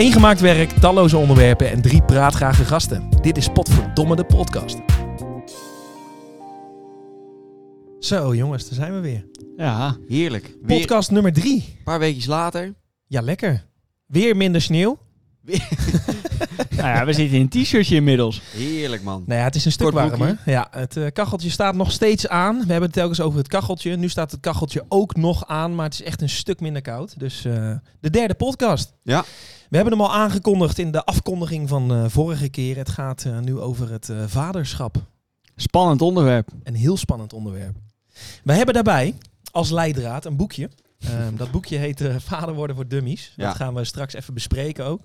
Eengemaakt werk, talloze onderwerpen en drie praatgrage gasten. Dit is Potverdomme de podcast. Zo jongens, daar zijn we weer. Ja, Heerlijk. Weer Podcast nummer drie. een paar weekjes later. Ja, lekker. Weer minder sneeuw. nou ja, we zitten in een t-shirtje inmiddels. Heerlijk, man. Nou ja, het is een stuk Kort broekie. warmer. Ja, het eh, kacheltje staat nog steeds aan. We hebben het telkens over het kacheltje. Nu staat het kacheltje ook nog aan, maar het is echt een stuk minder koud. Dus eh, de derde podcast. Ja. We hebben hem al aangekondigd in de afkondiging van eh, vorige keer. Het gaat eh, nu over het eh, vaderschap. Spannend onderwerp. Een heel spannend onderwerp. Wij hebben daarbij als leidraad een boekje. Ehm, dat boekje heet Vader worden voor dummies. Ja. Dat gaan we straks even bespreken ook.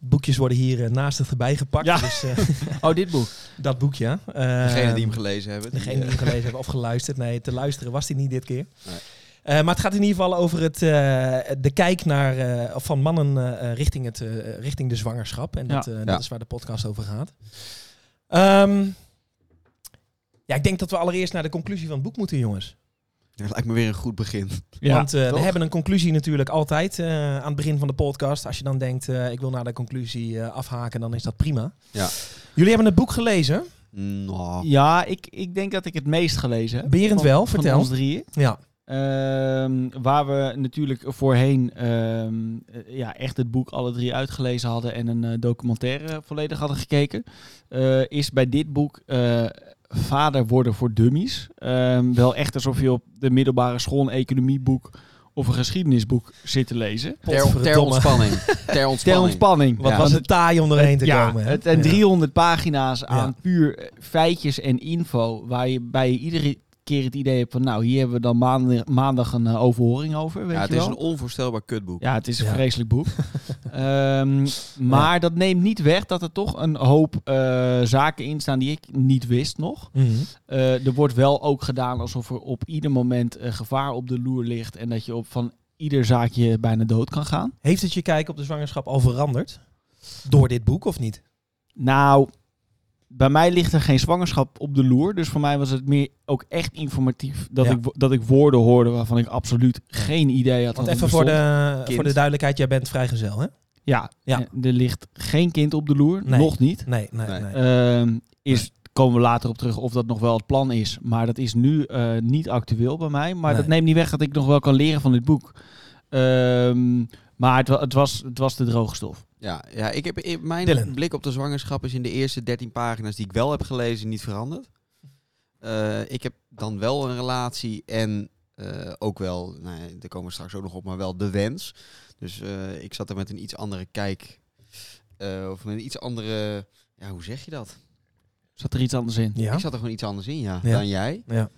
Boekjes worden hier eh, naast het erbij gepakt. Ja. Dus eh, Oh, dit boek. dat boekje. eh, Degene die hem gelezen hebben. die, Degene die eh, hem gelezen hebben of geluisterd. Nee, te luisteren was hij niet dit keer. Nee. Eh, maar het gaat in ieder geval over het, eh, de kijk naar, eh, van mannen eh, richting, het, eh, richting de zwangerschap. En dat, Ja. eh, dat Ja. is waar de podcast over gaat. Ehm, ja, ik denk dat we allereerst naar de conclusie van het boek moeten, jongens. Dat lijkt me weer een goed begin. Ja, Want eh, we hebben een conclusie natuurlijk altijd eh, aan het begin van de podcast. Als je dan denkt, eh, ik wil naar de conclusie eh, afhaken, dan is dat prima. Ja. Jullie hebben het boek gelezen. Nou, ja ik, ik denk dat ik het meest gelezen heb. Berend Van- wel, van vertel. ons drieën. Ja. Ehm, waar we natuurlijk voorheen ehm, eh, ja, echt het boek alle drie uitgelezen hadden en een documentaire volledig hadden gekeken, eh, is bij dit boek eh, Vader worden voor dummies. Ehm, wel echt alsof je op de middelbare school een economieboek of een geschiedenisboek zit te lezen. ter, ter Potverdomme. ontspanning. Ter Ter ontspanning. ontspanning. Wat Ja. was het taai om erheen te ja, komen. hè? Het, en Ja. 300 pagina's aan Ja. puur feitjes en info, waar je bij iedere keer het idee hebt van, nou, hier hebben we dan maandag, maandag een eh, overhoring over, weet Ja, je het is wel. een onvoorstelbaar kutboek. Ja, het is een Ja. vreselijk boek. Ehm, maar dat neemt niet weg dat er toch een hoop eh, zaken in staan die ik niet wist nog. Mhm. Eh, er wordt wel ook gedaan alsof er op ieder moment gevaar op de loer ligt en dat je op van ieder zaakje bijna dood kan gaan. Heeft het je kijk op de zwangerschap al veranderd? Door dit boek of niet? Nou, bij mij ligt er geen zwangerschap op de loer. Dus voor mij was het meer ook echt informatief dat, Ja. ik, dat ik woorden hoorde waarvan ik absoluut geen idee had. Want even voor de, Kind. voor de duidelijkheid, jij bent vrijgezel, hè? Ja, Ja. en er ligt geen kind op de loer. Nee. Nog niet. Nee, nee, nee. Nee. Ehm, is, komen we later op terug of dat nog wel het plan is. Maar dat is nu eh, niet actueel bij mij. Maar Nee. dat neemt niet weg dat ik nog wel kan leren van dit boek. Ehm, maar het, het, was, het was de droge stof. Ja, ja ik heb, in- mijn Dylan. blik op de zwangerschap is in de eerste 13 pagina's die ik wel heb gelezen niet veranderd. Eh, ik heb dan wel een relatie en eh, ook wel, nou, ja, daar komen we straks ook nog op, maar wel de wens. Dus eh, ik zat er met een iets andere kijk, eh, of met een iets andere, ja, hoe zeg je dat? Zat er iets anders in? Ja? Ik zat er gewoon iets anders in, ja, Ja. dan jij. ja.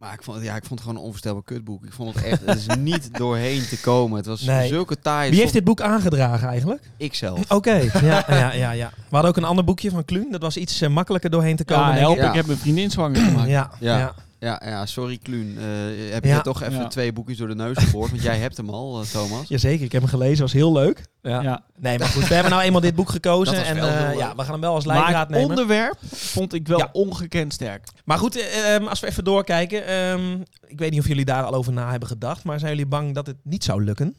Maar ik vond, ja, ik vond het gewoon een onvoorstelbaar kutboek. Ik vond het echt, het is niet doorheen te komen. Het was Nee. zulke taai. Wie heeft dit boek aangedragen eigenlijk? Ik zelf. Oké, ja, ja, ja, ja. We hadden ook een ander boekje van Kluun. Dat was iets eh, makkelijker doorheen te komen. Ja, help, ik. Ja. ik heb mijn vriendin zwanger gemaakt. Ja, ja. Ja. Ja, ja, sorry Kluun. Eh, heb Ja. je toch even Ja. twee boekjes door de neus geboord? Want jij hebt hem al, eh, Thomas. Jazeker, ik heb hem gelezen. was heel leuk. Ja. Ja. Nee, maar goed. We hebben nou eenmaal dit boek gekozen. En eh, ja, we gaan hem wel als Maar leidraad het nemen. onderwerp vond ik wel Ja. ongekend sterk. Maar goed, eh, ehm, als we even doorkijken. ehm, ik weet niet of jullie daar al over na hebben gedacht. Maar zijn jullie bang dat het niet zou lukken?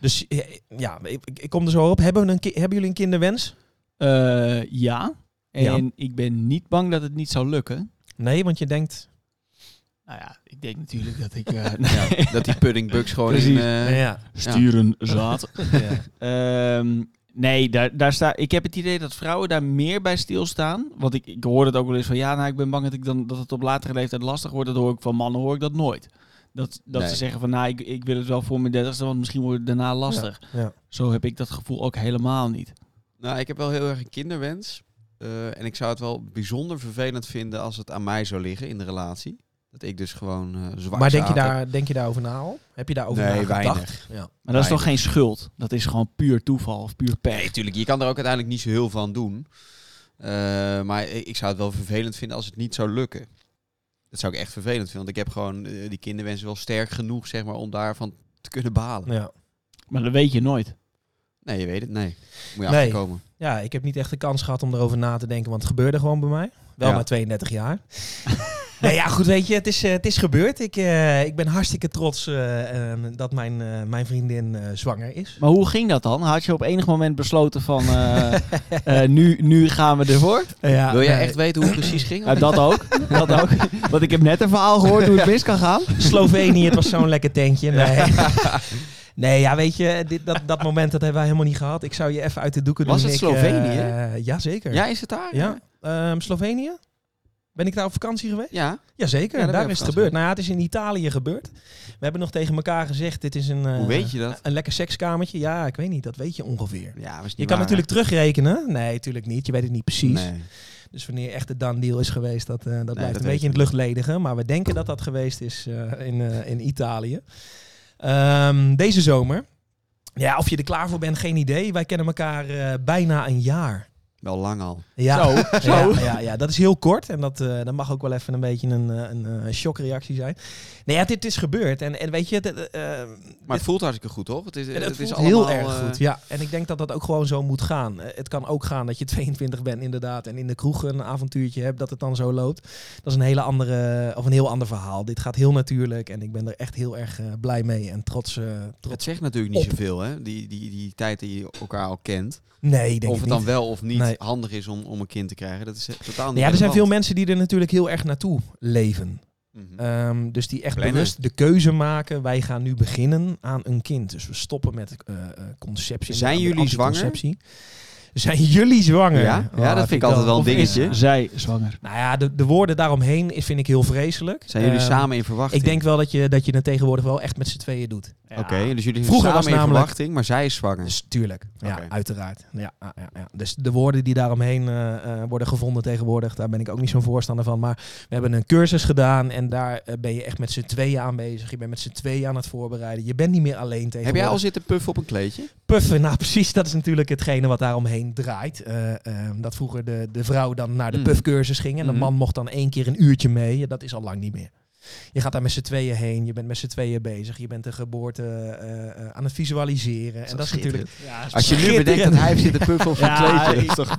Dus ja, ik, ik kom er zo op. Hebben, we een hebben jullie een kinderwens? Eh, ja. En Ja. ik ben niet bang dat het niet zou lukken. Nee, want je denkt... Nou ja, ik denk natuurlijk dat ik... eh, Ja, dat die pudding bugs gewoon Precies. in... eh, ja. Sturen zaad. ja. Ehm, nee, daar, daar sta, ik heb het idee dat vrouwen daar meer bij stilstaan. Want ik, ik hoor het ook wel eens van... Ja, nou, ik ben bang dat, ik dan, dat het op latere leeftijd lastig wordt. Dat hoor ik van mannen, hoor ik dat nooit. Dat, dat Nee. ze zeggen van... Nou, ik, ik wil het wel voor mijn dertigste, want misschien wordt het daarna lastig. Ja. Zo heb ik dat gevoel ook helemaal niet. Nou, ik heb wel heel erg een kinderwens. Eh, en ik zou het wel bijzonder vervelend vinden als het aan mij zou liggen in de relatie. Dat ik dus gewoon eh zwak Maar denk je, daar, denk je daarover na al? Heb je daarover Nee, nagedacht? weinig. Ja. Maar dat is toch geen schuld? Dat is gewoon puur toeval of puur pech. Nee, tuurlijk. Je kan er ook uiteindelijk niet zo heel aan doen. Eh, maar ik zou het wel vervelend vinden als het niet zou lukken. Dat zou ik echt vervelend vinden. Want ik heb gewoon eh, die kinderwensen wel sterk genoeg, zeg maar, om daarvan te kunnen balen. Ja. Maar dat weet je nooit. Nee, je weet het. Nee. Moet je Nee. achterkomen. ja, ik heb niet echt de kans gehad om erover na te denken, want het gebeurde gewoon bij mij. Wel Ja. na 32 jaar. nee, ja, goed, weet je, het is, eh, het is gebeurd. Ik, eh, ik ben hartstikke trots eh, eh, dat mijn, eh, mijn vriendin eh, zwanger is. Maar hoe ging dat dan? Had je op enig moment besloten van, eh, eh, nu, nu gaan we ervoor? Ja, Wil jij echt weten hoe het precies ging? Ja, dat ook. dat ook. Want ik heb net een verhaal gehoord hoe het mis kan gaan. Slovenië, het was zo'n lekker tentje. Nee. nee, ja, weet je, dit, dat, dat moment dat hebben wij helemaal niet gehad. Ik zou je even uit de doeken Was doen. het Ik, eh, Slovenië? ja, zeker. Ja, is het daar? Ja, Ehm, Slovenië? Ben ik daar op vakantie geweest? Ja. Jazeker, Ja, daar daar is het gebeurd. Nou ja, het is in Italië gebeurd. We hebben nog tegen elkaar gezegd, dit is een, eh, Hoe weet je dat? een lekker sekskamertje. Ja, ik weet niet, dat weet je ongeveer. Ja, was niet Je kan waar, natuurlijk terugrekenen. Nee, natuurlijk niet. Je weet het niet precies. Nee. Dus wanneer echt de done deal is geweest, dat, eh, dat blijft dat een beetje in het luchtledige. Maar we denken dat dat geweest is eh, in, eh, in Italië. Ehm, deze zomer. Ja, of je er klaar voor bent, geen idee. Wij kennen elkaar eh, bijna een jaar. Wel lang al. Ja. Zo, zo. Ja, ja, ja, dat is heel kort. En dat, eh, dat mag ook wel even een beetje een, eh, een, eh, shockreactie zijn. Nee, ja, dit is gebeurd. En, en weet je, dit, eh, Maar het voelt hartstikke goed, toch? Het is, het het is allemaal, heel erg goed. Ja, en ik denk dat dat ook gewoon zo moet gaan. Het kan ook gaan dat je 22 bent inderdaad en in de kroeg een avontuurtje hebt dat het dan zo loopt. Dat is een hele andere of een heel ander verhaal. Dit gaat heel natuurlijk en ik ben er echt heel erg blij mee en trots. eh, trots. Het zegt natuurlijk niet op. zoveel, hè? Die, die, die tijd dat je elkaar al kent. Nee, ik denk of het het dan niet. wel of niet Nee. Handig is om, om een kind te krijgen. Dat is eh, totaal niet ja, er zijn veel mensen die er natuurlijk heel erg naartoe leven. Mhm. Ehm, dus die echt bewust de keuze maken. Wij gaan nu beginnen aan een kind. Dus we stoppen met eh, eh, conceptie. Zijn jullie zwanger? Zijn jullie zwanger? Ja? Ja, Oh, dat vind ik altijd wel een is- dingetje. Zij zwanger. Nou ja, de, de woorden daaromheen is, vind ik heel vreselijk. Zijn jullie Ehm, samen in verwachting? Ik denk wel dat je, dat je het tegenwoordig wel echt met z'n tweeën doet. Oké, dus jullie zijn Vroeger samen was in namelijk- verwachting, maar zij is zwanger. Dus tuurlijk, ja, uiteraard. Ja, ja, ja, ja. Dus de woorden die daaromheen eh, eh, worden gevonden tegenwoordig, daar ben ik ook niet zo'n voorstander van. Maar we hebben een cursus gedaan en daar eh, ben je echt met z'n tweeën aan bezig. Je bent met z'n tweeën aan het voorbereiden. Je bent niet meer alleen tegenwoordig. Heb jij al zitten puffen op een kleedje? Puffen, nou precies, dat is natuurlijk hetgene wat daaromheen draait. Eh, eh, dat vroeger de, de vrouw dan naar de Mhm. puffcursus ging en de Mhm. man mocht dan één keer een uurtje mee. Dat is al lang niet meer. Je gaat daar met z'n tweeën heen, je bent met z'n tweeën bezig, je bent de geboorte eh, eh, aan het visualiseren. En dat is natuurlijk... Als je nu bedenkt dat hij heeft zitten puffen op kleedje. is toch...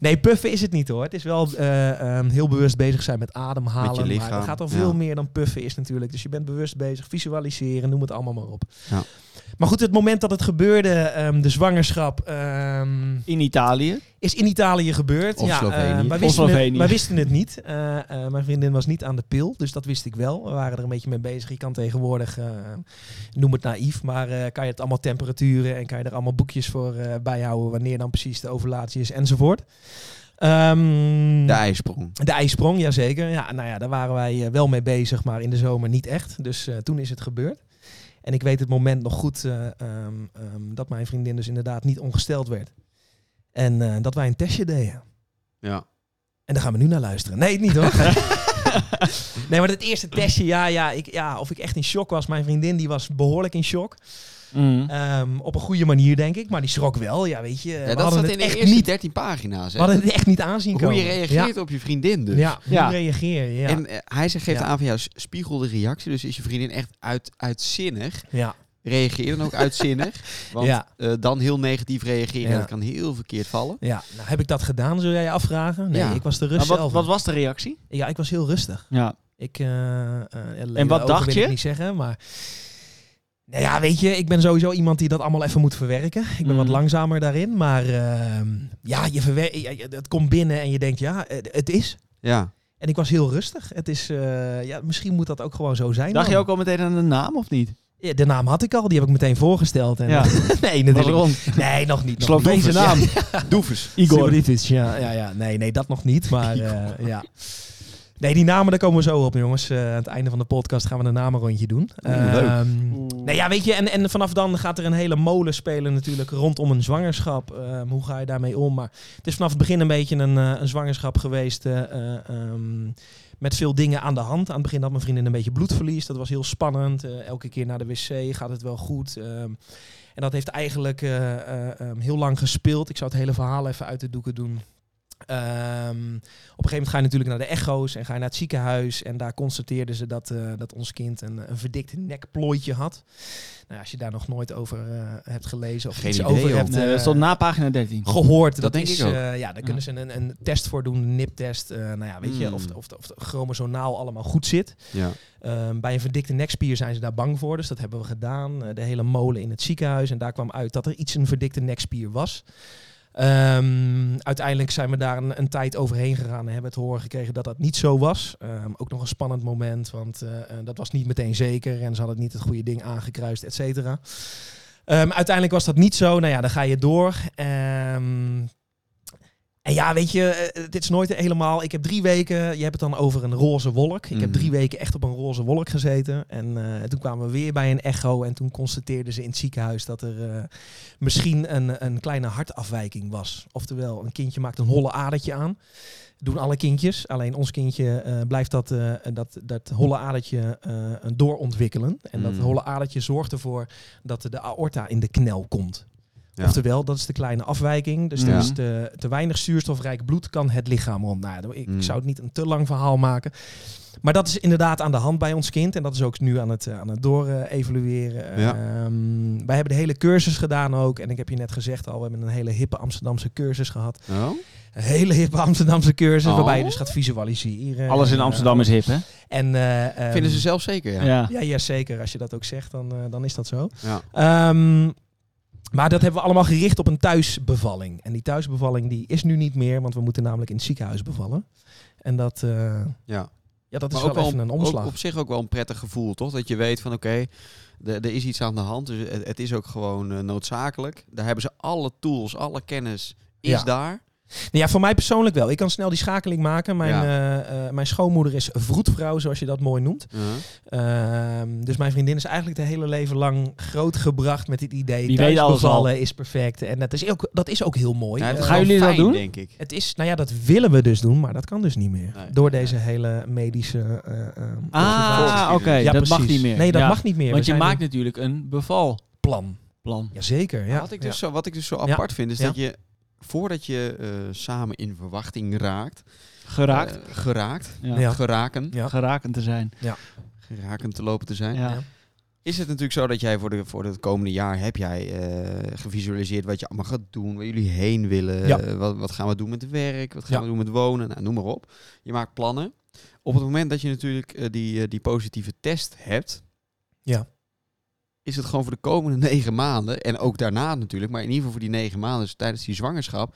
Nee, puffen is het niet hoor. Het is wel eh, ehm, heel bewust bezig zijn met ademhalen. Met je lichaam, Maar het gaat al ja. veel meer dan puffen is natuurlijk. Dus je bent bewust bezig, visualiseren, noem het allemaal maar op. Maar goed, het moment dat het gebeurde, ehm, de zwangerschap, ehm, In Italië. is in Italië gebeurd. Of ja, Slovenië. wij, Of wisten het, Slovenië. wij wisten het niet. Eh, eh, mijn vriendin was niet aan de pil, dus dat wist ik wel. We waren er een beetje mee bezig. Je kan tegenwoordig, noem het naïef, maar kan je het allemaal temperaturen en kan je er allemaal boekjes voor bijhouden wanneer dan precies de ovulatie is enzovoort. Ehm, De ijsprong. de ijsprong, jazeker. Ja, nou ja, daar waren wij wel mee bezig, maar in de zomer niet echt. Dus toen is het gebeurd. En ik weet het moment nog goed eh, ehm, ehm, dat mijn vriendin dus inderdaad niet ongesteld werd. En eh, dat wij een testje deden. Ja. En daar gaan we nu naar luisteren. Nee, niet hoor. nee, maar het eerste testje, ja, ja, ik, ja, of ik echt in shock was. Mijn vriendin die was behoorlijk in shock. Mm. Ehm, op een goede manier, denk ik. Maar die schrok wel, ja, weet je. Ja, we dat het in de echt eerste niet, 13 pagina's. we Hè? hadden het echt niet aanzien Hoe komen. je reageert op je vriendin dus. Ja, hoe reageer je, ja. En eh, hij zegt, geeft Ja. aan van jou spiegelde reactie. Dus is je vriendin echt uit, uitzinnig. ja. Reageer dan ook uitzinnig. Want Ja. eh, dan heel negatief reageren, Ja. dat kan heel verkeerd vallen. Ja, nou heb ik dat gedaan, zul jij je afvragen? Nee, Ja. ik was de Maar rust wat, zelf. wat was de reactie? Ja, ik was heel rustig. Ja. Ik, eh, eh, lelijke wat dacht wil je? Ik niet zeggen, maar... Nou ja, weet je, ik ben sowieso iemand die dat allemaal even moet verwerken. Ik ben wat langzamer daarin, maar ehm, ja, je verwer ja, je- het komt binnen en je denkt, ja, het, is. Ja. En ik was heel rustig. Het is, eh, ja, misschien moet dat ook gewoon zo zijn. Dacht je dan. ook al meteen aan de naam of niet? Ja, de naam had ik al, die heb ik meteen voorgesteld. En, Ja. nee, natuurlijk. Nee, nog niet. Sloveense niet. naam. Doefus. Igor. Ja, ja, ja. Nee, nee, dat nog niet. Maar eh, ja. Nee, die namen, daar komen we zo op, jongens. Eh, aan het einde van de podcast gaan we een namenrondje doen. Leuk. Ehm, Oeh. Nee, ja, weet je, en, en vanaf dan gaat er een hele molen spelen natuurlijk rondom een zwangerschap. Ehm, hoe ga je daarmee om? Maar het is vanaf het begin een beetje een, eh, een zwangerschap geweest eh, eh, ehm, met veel dingen aan de hand. Aan het begin had mijn vriendin een beetje bloedverlies. Dat was heel spannend. Elke keer naar de wc gaat het wel goed. Ehm, en dat heeft eigenlijk eh, eh, ehm, heel lang gespeeld. Ik zou het hele verhaal even uit de doeken doen. Ehm, op een gegeven moment ga je natuurlijk naar de echo's en ga je naar het ziekenhuis. En daar constateerden ze dat, eh, dat ons kind een, een verdikt nekplooitje had. Nou, als je daar nog nooit over eh, hebt gelezen of Geen iets idee, over joh. hebt Nee, eh, na pagina 13. gehoord. Dat, denk is, ik ook. eh, ja, daar kunnen ze een, een test voor doen, een NIP-test. Eh, nou ja, weet je, of, de, of, of de chromosomaal allemaal goed zit. Ja. Ehm, bij een verdikte nekspier zijn ze daar bang voor, dus dat hebben we gedaan. De hele molen in het ziekenhuis en daar kwam uit dat er iets een verdikte nekspier was. Ehm, uiteindelijk zijn we daar een, een tijd overheen gegaan en hebben het horen gekregen dat dat niet zo was. Ehm, ook nog een spannend moment, want eh, eh, dat was niet meteen zeker en ze hadden niet het goede ding aangekruist, et cetera. Ehm, uiteindelijk was dat niet zo. Nou ja, dan ga je door. Ehm, en ja, weet je, eh, dit is nooit helemaal. Ik heb drie weken, je hebt het dan over een roze wolk. Ik heb Mhm. drie weken echt op een roze wolk gezeten. En eh, toen kwamen we weer bij een echo. En toen constateerden ze in het ziekenhuis dat er eh, misschien een, een kleine hartafwijking was. Oftewel, een kindje maakt een holle adertje aan. Doen alle kindjes. Alleen ons kindje eh, blijft dat, eh, dat, dat holle adertje eh, doorontwikkelen. En dat Mhm. holle adertje zorgt ervoor dat de aorta in de knel komt. Ja. Oftewel, dat is de kleine afwijking. Dus Ja. is te, te weinig zuurstofrijk bloed kan het lichaam rond. Nou, ik, Mm. ik zou het niet een te lang verhaal maken. Maar dat is inderdaad aan de hand bij ons kind. En dat is ook nu aan het, eh, aan het door-evalueren. Ja. wij hebben de hele cursus gedaan ook. En ik heb je net gezegd al, we hebben een hele hippe Amsterdamse cursus gehad. Oh? Een hele hippe Amsterdamse cursus, Oh. waarbij je dus gaat visualiseren. Alles in Amsterdam is hip, hè? En, eh, ehm, Vinden ze zelf zeker, ja. Ja. Ja, ja, zeker. Als je dat ook zegt, dan, eh, dan is dat zo. Ja. Ehm, maar dat hebben we allemaal gericht op een thuisbevalling. En die thuisbevalling die is nu niet meer, want we moeten namelijk in het ziekenhuis bevallen. En dat, eh, ja. ja, dat is Maar ook wel even een ook omslag. op zich ook wel een prettig gevoel, toch? Dat je weet van oké, er er is iets aan de hand. Dus het, het is ook gewoon eh, noodzakelijk. Daar hebben ze alle tools, alle kennis is Ja. daar. Nou ja, voor mij persoonlijk wel. Ik kan snel die schakeling maken. Mijn, Ja. eh, eh, mijn schoonmoeder is vroedvrouw, zoals je dat mooi noemt. Uh-huh. Ehm, dus mijn vriendin is eigenlijk het hele leven lang grootgebracht met het idee... Die weet alles is perfect. En dat is ook, dat is ook heel mooi. Ja, het Eh, gaan jullie dat doen? denk ik. Het is, nou ja, dat willen we dus doen, maar dat kan dus niet meer. Nee. Door deze hele medische. Ah, oké. Ja, dat mag niet meer. Nee, dat Ja. mag niet meer. Want We je maakt natuurlijk een bevalplan. plan. Jazeker. Ja. wat, ik dus ja. zo, wat ik dus zo Ja. apart vind, is Ja. dat je voordat je eh, samen in verwachting raakt, Geraakt. eh, geraakt, ja. Ja. geraken, Ja. Geraken te zijn. geraken te lopen te zijn, Ja. Ja. is het natuurlijk zo dat jij voor, de, voor het komende jaar heb jij eh, gevisualiseerd wat je allemaal gaat doen, waar jullie heen willen, Ja. wat, wat gaan we doen met werk, wat gaan Ja. we doen met wonen, nou, noem maar op. Je maakt plannen. Op het moment dat je natuurlijk die, die positieve test hebt, Ja. Is het gewoon voor de komende negen maanden, en ook daarna natuurlijk, maar in ieder geval voor die negen maanden, dus tijdens die zwangerschap,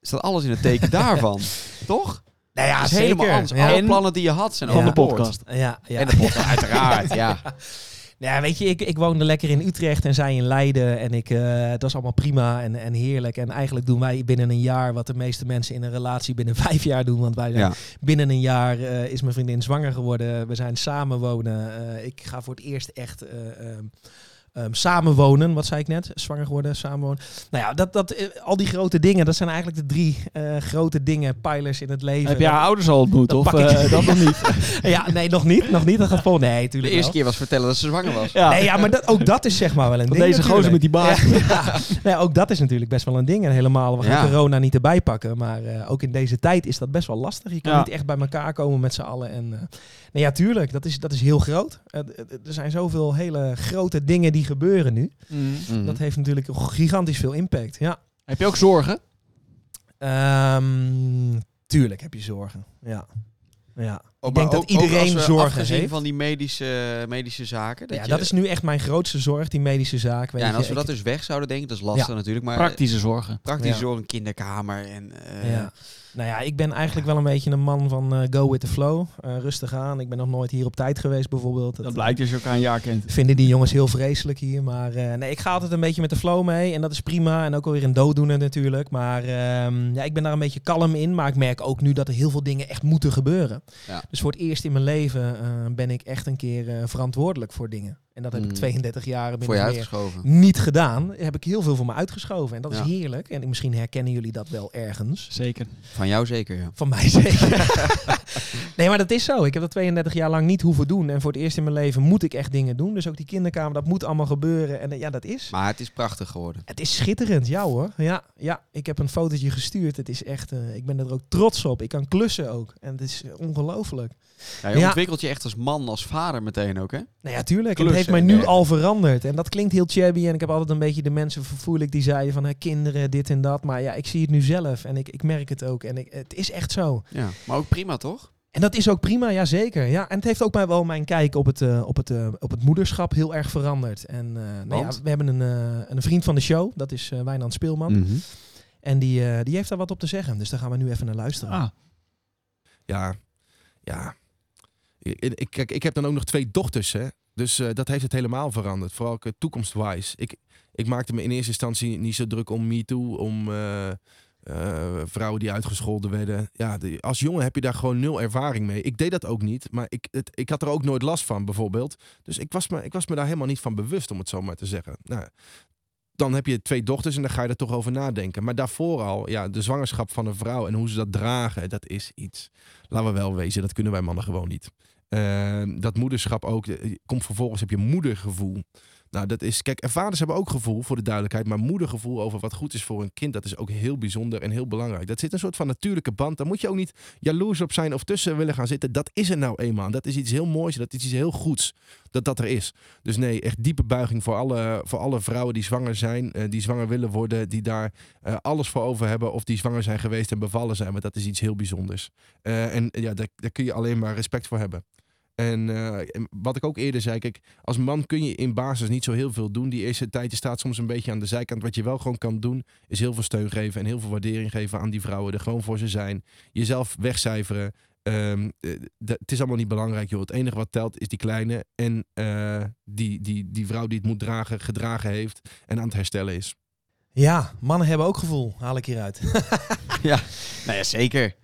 staat alles in het teken daarvan. Toch? Nou ja, is helemaal anders. Alle En- plannen die je had zijn Van de podcast. Ja, ja. En de podcast, uiteraard, ja. Ja, weet je, ik, ik woonde lekker in Utrecht en zij in Leiden. En ik, eh, het was allemaal prima en, en heerlijk. En eigenlijk doen wij binnen een jaar wat de meeste mensen in een relatie binnen vijf jaar doen. Want wij zijn Ja. binnen een jaar eh, is mijn vriendin zwanger geworden. We zijn samen wonen. Eh, ik ga voor het eerst echt eh, ehm, ehm, samenwonen. Wat zei ik net? Zwanger geworden, samenwonen. Nou ja, dat, dat, eh, al die grote dingen, dat zijn eigenlijk de drie eh, grote dingen, pijlers in het leven. Heb je haar Dat- ouders al ontmoet? dat Of eh, dat nog niet? ja, nee, nog niet. Nog niet. Dat gaat vol. Nee, De eerste wel. keer was vertellen dat ze zwanger was. Ja. Nee, ja, maar dat, ook dat is zeg maar wel een ding. deze gozer met die baard. Ja, nee, ook dat is natuurlijk best wel een ding. En helemaal, we gaan Ja. corona niet erbij pakken. Maar eh, ook in deze tijd is dat best wel lastig. Je kan Ja. niet echt bij elkaar komen met z'n allen. En, eh, nee, ja, tuurlijk. Dat is, dat is heel groot. Er zijn zoveel hele grote dingen die gebeuren nu. Mm. Mhm. Dat heeft natuurlijk gigantisch veel impact. Ja. Heb je ook zorgen? Ehm, tuurlijk heb je zorgen. Ja. Ja. Ik denk dat ook- ook iedereen als we zorgen afgezien heeft. van die medische, medische zaken. Dat ja, je- dat is nu echt mijn grootste zorg, die medische zaak. Weet ja, en je. als we dat dus weg zouden denken, dat is lastig natuurlijk. Maar Praktische zorgen. praktisch Ja. zorg, een kinderkamer en... eh, Ja. Nou ja, ik ben eigenlijk wel een beetje een man van eh, go with the flow. Eh, rustig aan. Ik ben nog nooit hier op tijd geweest bijvoorbeeld. Dat blijkt als je elkaar een jaar kent. Vinden die jongens heel vreselijk hier. Maar eh, nee, ik ga altijd een beetje met de flow mee. En dat is prima. En ook alweer een dooddoener natuurlijk. Maar ehm, ja, ik ben daar een beetje kalm in. Maar ik merk ook nu dat er heel veel dingen echt moeten gebeuren. Ja. Dus voor het eerst in mijn leven eh, ben ik echt een keer eh, verantwoordelijk voor dingen. En dat heb ik Mm. 32 jaar min Voor je of meer uitgeschoven. niet gedaan. Heb ik heel veel voor me uitgeschoven. En dat Ja. is heerlijk. En misschien herkennen jullie dat wel ergens. Zeker. Van jou zeker, ja. Van mij zeker. nee, maar dat is zo. Ik heb dat 32 jaar lang niet hoeven doen. En voor het eerst in mijn leven moet ik echt dingen doen. Dus ook die kinderkamer, dat moet allemaal gebeuren. En eh, ja, dat is. Maar het is prachtig geworden. Het is schitterend, ja hoor. Ja, ja, ik heb een fotootje gestuurd. Het is echt, eh, ik ben er ook trots op. Ik kan klussen ook. En het is eh, ongelooflijk. Ja, je Ja. ontwikkelt je echt als man, als vader meteen ook, hè? Nou ja, tuurlijk. Heeft mij nu al veranderd. En dat klinkt heel chabby. En ik heb altijd een beetje de mensen vervoerlijk die zeiden van hè, kinderen, dit en dat. Maar ja, ik zie het nu zelf. En ik, ik merk het ook. En ik, het is echt zo. Ja. Maar ook prima, toch? En dat is ook prima, ja zeker. Ja, en het heeft ook mij wel mijn kijk op het, eh, op het, eh, op het moederschap heel erg veranderd. En eh, nou ja, we hebben een, een vriend van de show, dat is Wijnand Speelman. Mhm. En die, die heeft daar wat op te zeggen. Dus daar gaan we nu even naar luisteren. Ah, Ja, ja. Ik, ik, kijk, ik heb dan ook nog twee dochters, hè. Dus eh, dat heeft het helemaal veranderd. Vooral ook, eh, toekomstwise. Ik, ik maakte me in eerste instantie niet zo druk om MeToo, om eh, vrouwen die uitgescholden werden. Ja, als jongen heb je daar gewoon nul ervaring mee. Ik deed dat ook niet, maar ik, het, ik had er ook nooit last van, bijvoorbeeld. Dus ik was, me, ik was me daar helemaal niet van bewust, om het zo maar te zeggen. Nou, dan heb je twee dochters en dan ga je er toch over nadenken. Maar daarvoor al, ja, de zwangerschap van een vrouw en hoe ze dat dragen, dat is iets. Laten we wel wezen, dat kunnen wij mannen gewoon niet. Eh, dat moederschap ook, eh, komt vervolgens, heb je moedergevoel. Nou, dat is, kijk, en vaders hebben ook gevoel, voor de duidelijkheid. Maar moedergevoel over wat goed is voor een kind, dat is ook heel bijzonder en heel belangrijk. Dat zit een soort van natuurlijke band. Daar moet je ook niet jaloers op zijn of tussen willen gaan zitten. Dat is er nou eenmaal. Dat is iets heel moois, dat is iets heel goeds, dat dat er is. Dus nee, echt diepe buiging voor alle, voor alle vrouwen die zwanger zijn, eh, die zwanger willen worden, die daar eh, alles voor over hebben of die zwanger zijn geweest en bevallen zijn. Want dat is iets heel bijzonders. Eh, en ja, daar kun je alleen maar respect voor hebben. En eh, en wat ik ook eerder zei, kijk, als man kun je in basis niet zo heel veel doen. Die eerste tijd, je staat soms een beetje aan de zijkant. Wat je wel gewoon kan doen, is heel veel steun geven en heel veel waardering geven aan die vrouwen. Er gewoon voor ze zijn. Jezelf wegcijferen. D- het is allemaal niet belangrijk, joh. Het enige wat telt is die kleine en eh, die, die, die vrouw die het moet dragen, gedragen heeft en aan het herstellen is. Ja, mannen hebben ook gevoel, haal ik hieruit. Nou ja, zeker.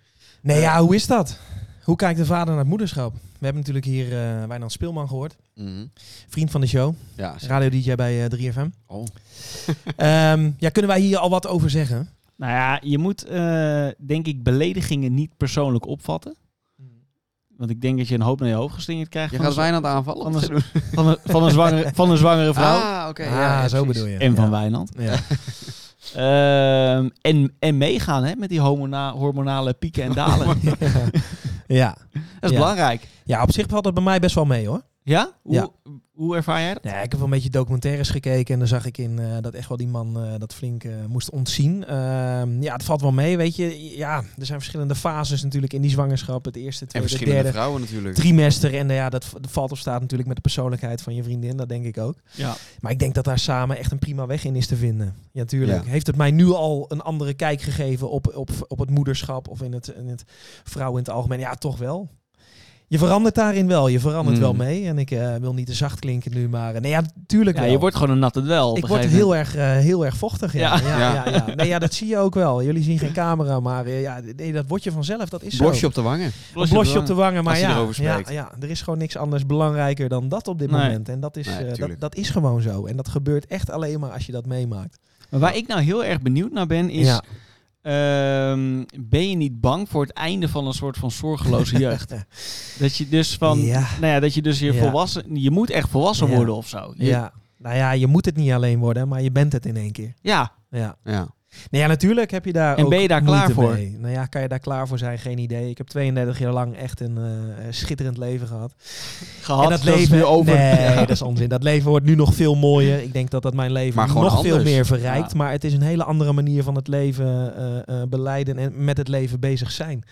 nee, ja, hoe is dat? Hoe kijkt de vader naar het moederschap? We hebben natuurlijk hier eh Wijnand Speelman gehoord. Mhm. Vriend van de show. Ja. Radio-dj bij eh, 3FM. Oh. Ehm, ja, kunnen wij hier al wat over zeggen? nou ja, je moet eh, denk ik beledigingen niet persoonlijk opvatten. Want ik denk dat je een hoop naar je hoofd geslingerd krijgt Je van, gaat Wijnand aanvallen? van een- van, een, van, een zwangere, van een zwangere vrouw. Ah, oké. ah, ja, ja, zo precies. bedoel je. En van ja. Wijnand. Ja. Ehm, en, en meegaan hè, met die hormona hormonale pieken en dalen. Ja. Dat is belangrijk. ja, op zich valt het bij mij best wel mee hoor. Ja? Hoe, Ja. hoe ervaar jij dat? Ja, ik heb wel een beetje documentaires gekeken en dan zag ik in eh, dat echt wel die man eh, dat flink eh, moest ontzien. Ehm, ja, het valt wel mee, weet je. Ja, er zijn verschillende fases natuurlijk in die zwangerschap. Het eerste, En tweede, verschillende derde vrouwen natuurlijk. trimester. En eh, ja, dat valt of staat natuurlijk met de persoonlijkheid van je vriendin, dat denk ik ook. Ja. Maar ik denk dat daar samen echt een prima weg in is te vinden. Ja, tuurlijk. Ja. Heeft het mij nu al een andere kijk gegeven op, op, op het moederschap of in het, in het vrouw in het algemeen? Ja, toch wel. Je verandert daarin wel. Je verandert Mm. wel mee. En ik eh, wil niet te zacht klinken nu, maar eh, nee, ja, tuurlijk ja, wel. je wordt gewoon een natte wel. ik word heel erg, eh, heel erg vochtig. Ja. Ja. Ja. Ja, Ja. ja, Nee, ja, dat zie je ook wel. Jullie zien geen camera, maar eh, ja, nee, dat word je vanzelf. Dat is Blosje zo. op de wangen. Een blosje op de wangen, maar ja, ja, ja, er is gewoon niks anders belangrijker dan dat op dit Nee. moment. En dat is, Nee, eh, dat, dat is gewoon zo. En dat gebeurt echt alleen maar als je dat meemaakt. Maar waar ik nou heel erg benieuwd naar ben, is... Ehm, ben je niet bang voor het einde van een soort van zorgeloze jeugd? dat je dus van... Ja. Nou ja, dat je dus je Ja. volwassen... Je moet echt volwassen Ja. worden of zo. Je- Ja. Nou ja, je moet het niet alleen worden, maar je bent het in één keer. Ja. Ja. Ja. Nou ja, natuurlijk heb je daar En ook ben je daar klaar voor? mee. Nou ja, kan je daar klaar voor zijn? Geen idee. Ik heb 32 jaar lang echt een eh, schitterend leven gehad. Gehad, en dat is leven nu over. Nee, Ja. dat is onzin. Dat leven wordt nu nog veel mooier. Ik denk dat dat mijn leven nog veel meer verrijkt. Ja. Maar het is een hele andere manier van het leven eh, eh, beleiden en met het leven bezig zijn.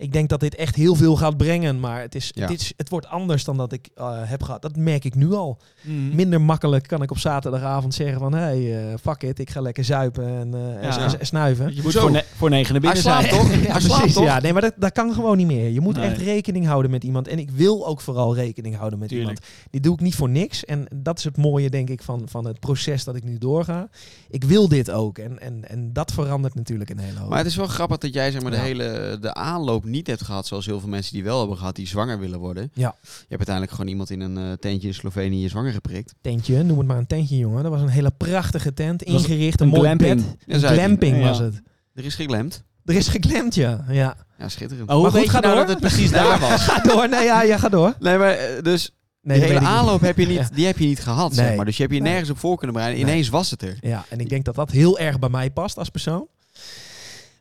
Ik denk dat dit echt heel veel gaat brengen, maar het, is, Ja. is, het wordt anders dan dat ik eh, heb gehad. Dat merk ik nu al. Mhm. Minder makkelijk kan ik op zaterdagavond zeggen van... hey, eh, fuck it, ik ga lekker zuipen en, eh, Ja. en snuiven. Je moet Zo. voor, ne- voor negen naar binnen zijn. toch? Ja, precies. toch? Ja, nee, maar dat, dat kan gewoon niet meer. Je moet Nee. echt rekening houden met iemand. En ik wil ook vooral rekening houden met Tuurlijk. iemand. Dit doe ik niet voor niks. En dat is het mooie, denk ik, van, van het proces dat ik nu doorga. Ik wil dit ook. En, en, en dat verandert natuurlijk een hele hoop. Maar het is wel grappig dat jij zeg maar, Ja. de hele de aanloop niet hebt gehad, zoals heel veel mensen die wel hebben gehad, die zwanger willen worden. Ja. Je hebt uiteindelijk gewoon iemand in een eh, tentje in Slovenië zwanger geprikt. Tentje, noem het maar een tentje, jongen. Dat was een hele prachtige tent, ingericht, een, een mooi glamping. bed. Een glamping Ja. was het. Er is geglemd. Er is geklemd, ja. ja. Ja, schitterend. Oh, hoe Maar goed, ga nou door. dat het precies daar was? Ga door, nee, ja, ja, ga door. Nee, maar eh, dus Nee, die hele aanloop heb je niet, Ja. die heb je niet gehad, Nee. zeg maar. Dus je hebt je Nee. nergens op voor kunnen bereiden. Nee. Ineens was het er. Ja, en ik denk dat dat heel erg bij mij past als persoon.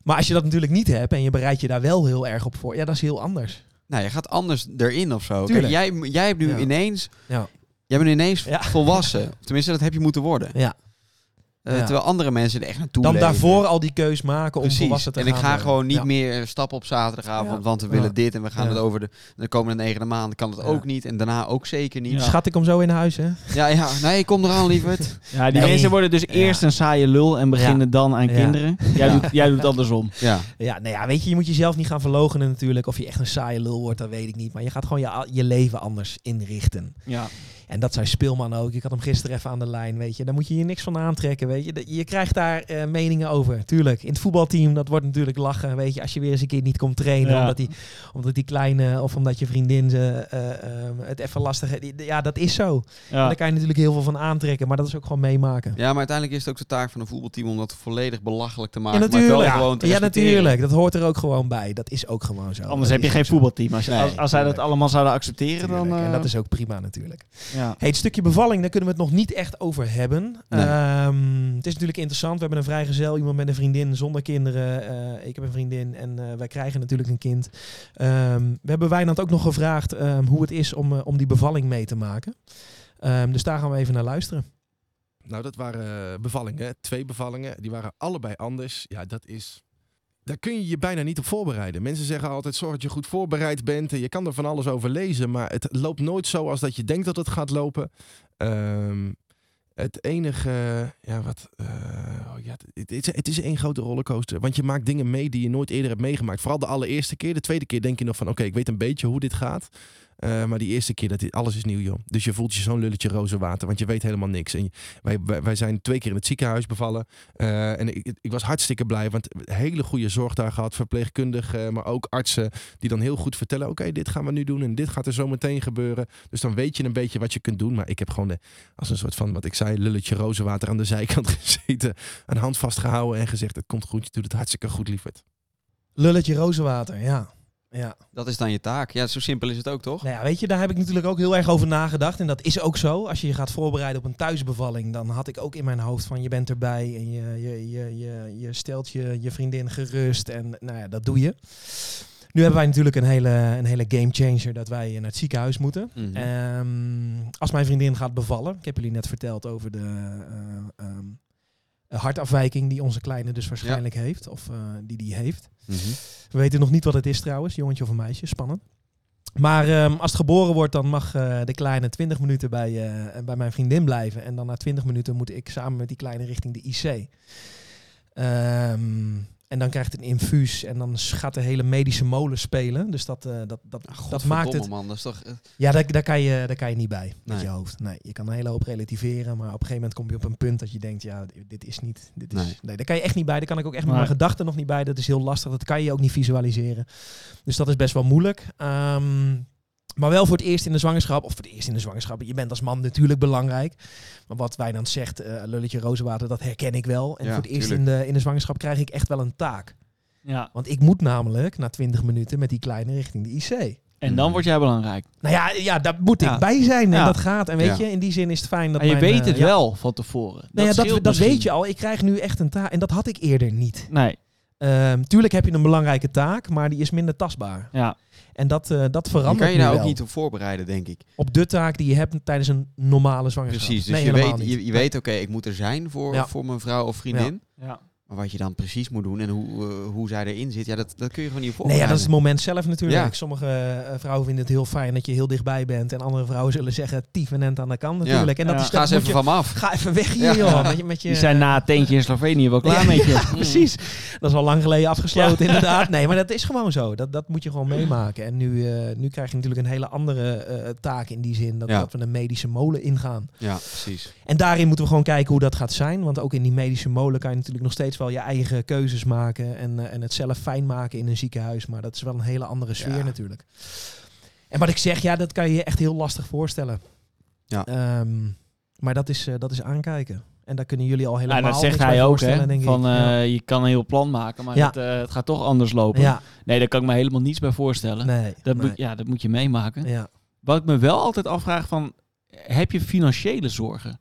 Maar als je dat natuurlijk niet hebt en je bereidt je daar wel heel erg op voor, ja, dat is heel anders. Nou, je gaat anders erin of zo. Kijk, jij, jij hebt nu Ja. ineens... Ja. Jij bent ineens volwassen. Tenminste, dat heb je moeten worden. Ja. Eh, Ja. Terwijl andere mensen er echt naartoe Dan leven. daarvoor al die keus maken om Precies. volwassen te en gaan ik ga worden. gewoon niet Ja. meer stappen op zaterdagavond, Ja. want we willen dit en we gaan Ja. het over de, de komende negende maanden kan het Ja. ook niet en daarna ook zeker niet. Ja. Schat, ik kom zo in huis, hè? Ja, ja, nee, kom eraan, lieverd. Ja, die Nee. mensen worden dus Ja. eerst een saaie lul en beginnen dan aan Ja. kinderen. Jij, Ja. doet, jij doet het andersom. Ja, Ja, nou ja, weet je, je moet jezelf niet gaan verlogenen natuurlijk. Of je echt een saaie lul wordt, dat weet ik niet. Maar je gaat gewoon je, je leven anders inrichten. Ja. En dat zei Speelman ook. Ik had hem gisteren even aan de lijn, weet je. Daar moet je je niks van aantrekken, weet je. Je krijgt daar eh, meningen over, tuurlijk. In het voetbalteam, dat wordt natuurlijk lachen, weet je. Als je weer eens een keer niet komt trainen, Ja. omdat, die, omdat die kleine... of omdat je vriendin ze, eh, eh, het even lastig... Ja, dat is zo. En Ja. daar kan je natuurlijk heel veel van aantrekken. Maar dat is ook gewoon meemaken. ja, maar uiteindelijk is het ook de taak van een voetbalteam om dat volledig belachelijk te Ja, maken. maar natuurlijk. wel gewoon te ja, natuurlijk. Dat hoort er ook gewoon bij. Dat is ook gewoon zo. Anders Dat heb je geen zo. voetbalteam. Als, je, Nee, als, als zij dat allemaal zouden accepteren, Tuurlijk. dan... En eh, dat is ook prima natuurlijk. Ja. Hey, het stukje bevalling, daar kunnen we het nog niet echt over hebben. Nee. Ehm, het is natuurlijk interessant. We hebben een vrijgezel, iemand met een vriendin zonder kinderen. Eh, ik heb een vriendin en eh, wij krijgen natuurlijk een kind. Ehm, we hebben Wijnand ook nog gevraagd ehm, hoe het is om, eh, om die bevalling mee te maken. Dus daar gaan we even naar luisteren. Nou, dat waren bevallingen. Twee bevallingen. Die waren allebei anders. Ja, dat is... Daar kun je je bijna niet op voorbereiden. Mensen zeggen altijd, zorg dat je goed voorbereid bent. En je kan er van alles over lezen. Maar het loopt nooit zo als dat je denkt dat het gaat lopen. Ehm, het enige... Ja, wat... eh, oh ja, het, is, het is één grote rollercoaster. Want je maakt dingen mee die je nooit eerder hebt meegemaakt. Vooral de allereerste keer. De tweede keer denk je nog van... Oké, ik weet een beetje hoe dit gaat. Eh, maar die eerste keer, dat alles is nieuw, joh. Dus je voelt je zo'n lulletje roze water, want je weet helemaal niks. En wij, wij, zijn twee keer in het ziekenhuis bevallen. Eh, en ik, ik was hartstikke blij, want hele goede zorg daar gehad. Verpleegkundigen, maar ook artsen die dan heel goed vertellen... oké, dit gaan we nu doen en dit gaat er zo meteen gebeuren. Dus dan weet je een beetje wat je kunt doen. Maar ik heb gewoon de, als een soort van, wat ik zei, lulletje roze water aan de zijkant gezeten. Een hand vastgehouden en gezegd, het komt goed, je doet het hartstikke goed, lieverd. Lulletje rozenwater, ja. Ja. Dat is dan je taak. Ja, zo simpel is het ook, toch? Nou ja, weet je, daar heb ik natuurlijk ook heel erg over nagedacht. En dat is ook zo. Als je je gaat voorbereiden op een thuisbevalling, dan had ik ook in mijn hoofd van je bent erbij en je, je, je, je, je stelt je, je vriendin gerust. En nou ja, dat doe je. Nu hebben wij natuurlijk een hele, een hele game changer dat wij naar het ziekenhuis moeten. Mhm. Ehm, als mijn vriendin gaat bevallen, ik heb jullie net verteld over de eh, ehm, hartafwijking die onze kleine dus waarschijnlijk heeft, of eh, die die heeft. Mhm. We weten nog niet wat het is trouwens, jongetje of een meisje, spannend. Maar ehm, als het geboren wordt, dan mag eh, de kleine 20 minuten bij, eh, bij mijn vriendin blijven. En dan na 20 minuten moet ik samen met die kleine richting de IC. Ehm, en dan krijgt het een infuus en dan gaat de hele medische molen spelen. Dus dat, eh, dat, dat, Ah, dat maakt het... man. Dat is toch... eh, Ja, daar, daar, kan je, daar kan je niet bij met Nee. je hoofd. Nee, je kan een hele hoop relativeren, maar op een gegeven moment kom je op een punt dat je denkt, ja, dit is niet... Dit is, Nee. nee. daar kan je echt niet bij. Daar kan ik ook echt met mijn gedachten nog niet bij. Dat is heel lastig. Dat kan je ook niet visualiseren. Dus dat is best wel moeilijk. Ehm, maar wel voor het eerst in de zwangerschap, of voor het eerst in de zwangerschap. Je bent als man natuurlijk belangrijk. Maar wat wij dan zegt, eh, lulletje rozenwater, dat herken ik wel. En Ja, voor het eerst in de, in de zwangerschap krijg ik echt wel een taak. ja. Want ik moet namelijk na 20 minuten met die kleine richting de IC. En dan word jij belangrijk. Nou ja, ja daar moet ik Ja. bij zijn en Ja. dat gaat. En weet Ja. je, in die zin is het fijn dat En je mijn, weet eh, het ja. wel van tevoren. Nou ja, dat, scheelt dat weet je al. Ik krijg nu echt een taak. En dat had ik eerder niet. Nee, Ehm, tuurlijk heb je een belangrijke taak, maar die is minder tastbaar. ja. En dat, eh, dat Je verandert kan je daar ook niet op voorbereiden, denk ik. op de taak die je hebt tijdens een normale zwangerschap. Precies. Dus nee, je, weet, niet. je, je weet, oké, ik moet er zijn voor, Ja. voor mijn vrouw of vriendin. ja. Maar wat je dan precies moet doen en hoe, eh, hoe zij erin zit, ja, dat, dat kun je gewoon niet Nee, ja, dat is het moment zelf natuurlijk. Ja. Sommige eh, vrouwen vinden het heel fijn dat je heel dichtbij bent. En andere vrouwen zullen zeggen, tiefenent aan de kant natuurlijk. En dat Ja. is, Ga eens even je- van me af. Ga even weg hier, Ja. joh. Met je, met je, Die zijn na het tentje in Slovenië wel klaar Ja. met je. Precies. Dat is al lang geleden afgesloten, inderdaad. Nee, maar dat is gewoon zo. Dat, dat moet je gewoon meemaken. En nu, eh, nu krijg je natuurlijk een hele andere eh, taak in die zin. Dat, Ja. dat we een medische molen ingaan. Ja, precies. En daarin moeten we gewoon kijken hoe dat gaat zijn. Want ook in die medische molen kan je natuurlijk nog steeds wel je eigen keuzes maken en, eh, en het zelf fijn maken in een ziekenhuis. Maar dat is wel een hele andere sfeer Ja. natuurlijk. En wat ik zeg, ja, dat kan je je echt heel lastig voorstellen. Ja. Ehm, maar dat is, eh, dat is aankijken. En daar kunnen jullie al helemaal Nou, dat zegt hij ook, hè. denk ik. Van, eh, ja. Je kan een heel plan maken, maar Ja. het, eh, het gaat toch anders lopen. ja, Nee, daar kan ik me helemaal niets bij voorstellen. nee. Dat, nee. Moet, ja, dat moet je meemaken. ja. Wat ik me wel altijd afvraag van, heb je financiële zorgen?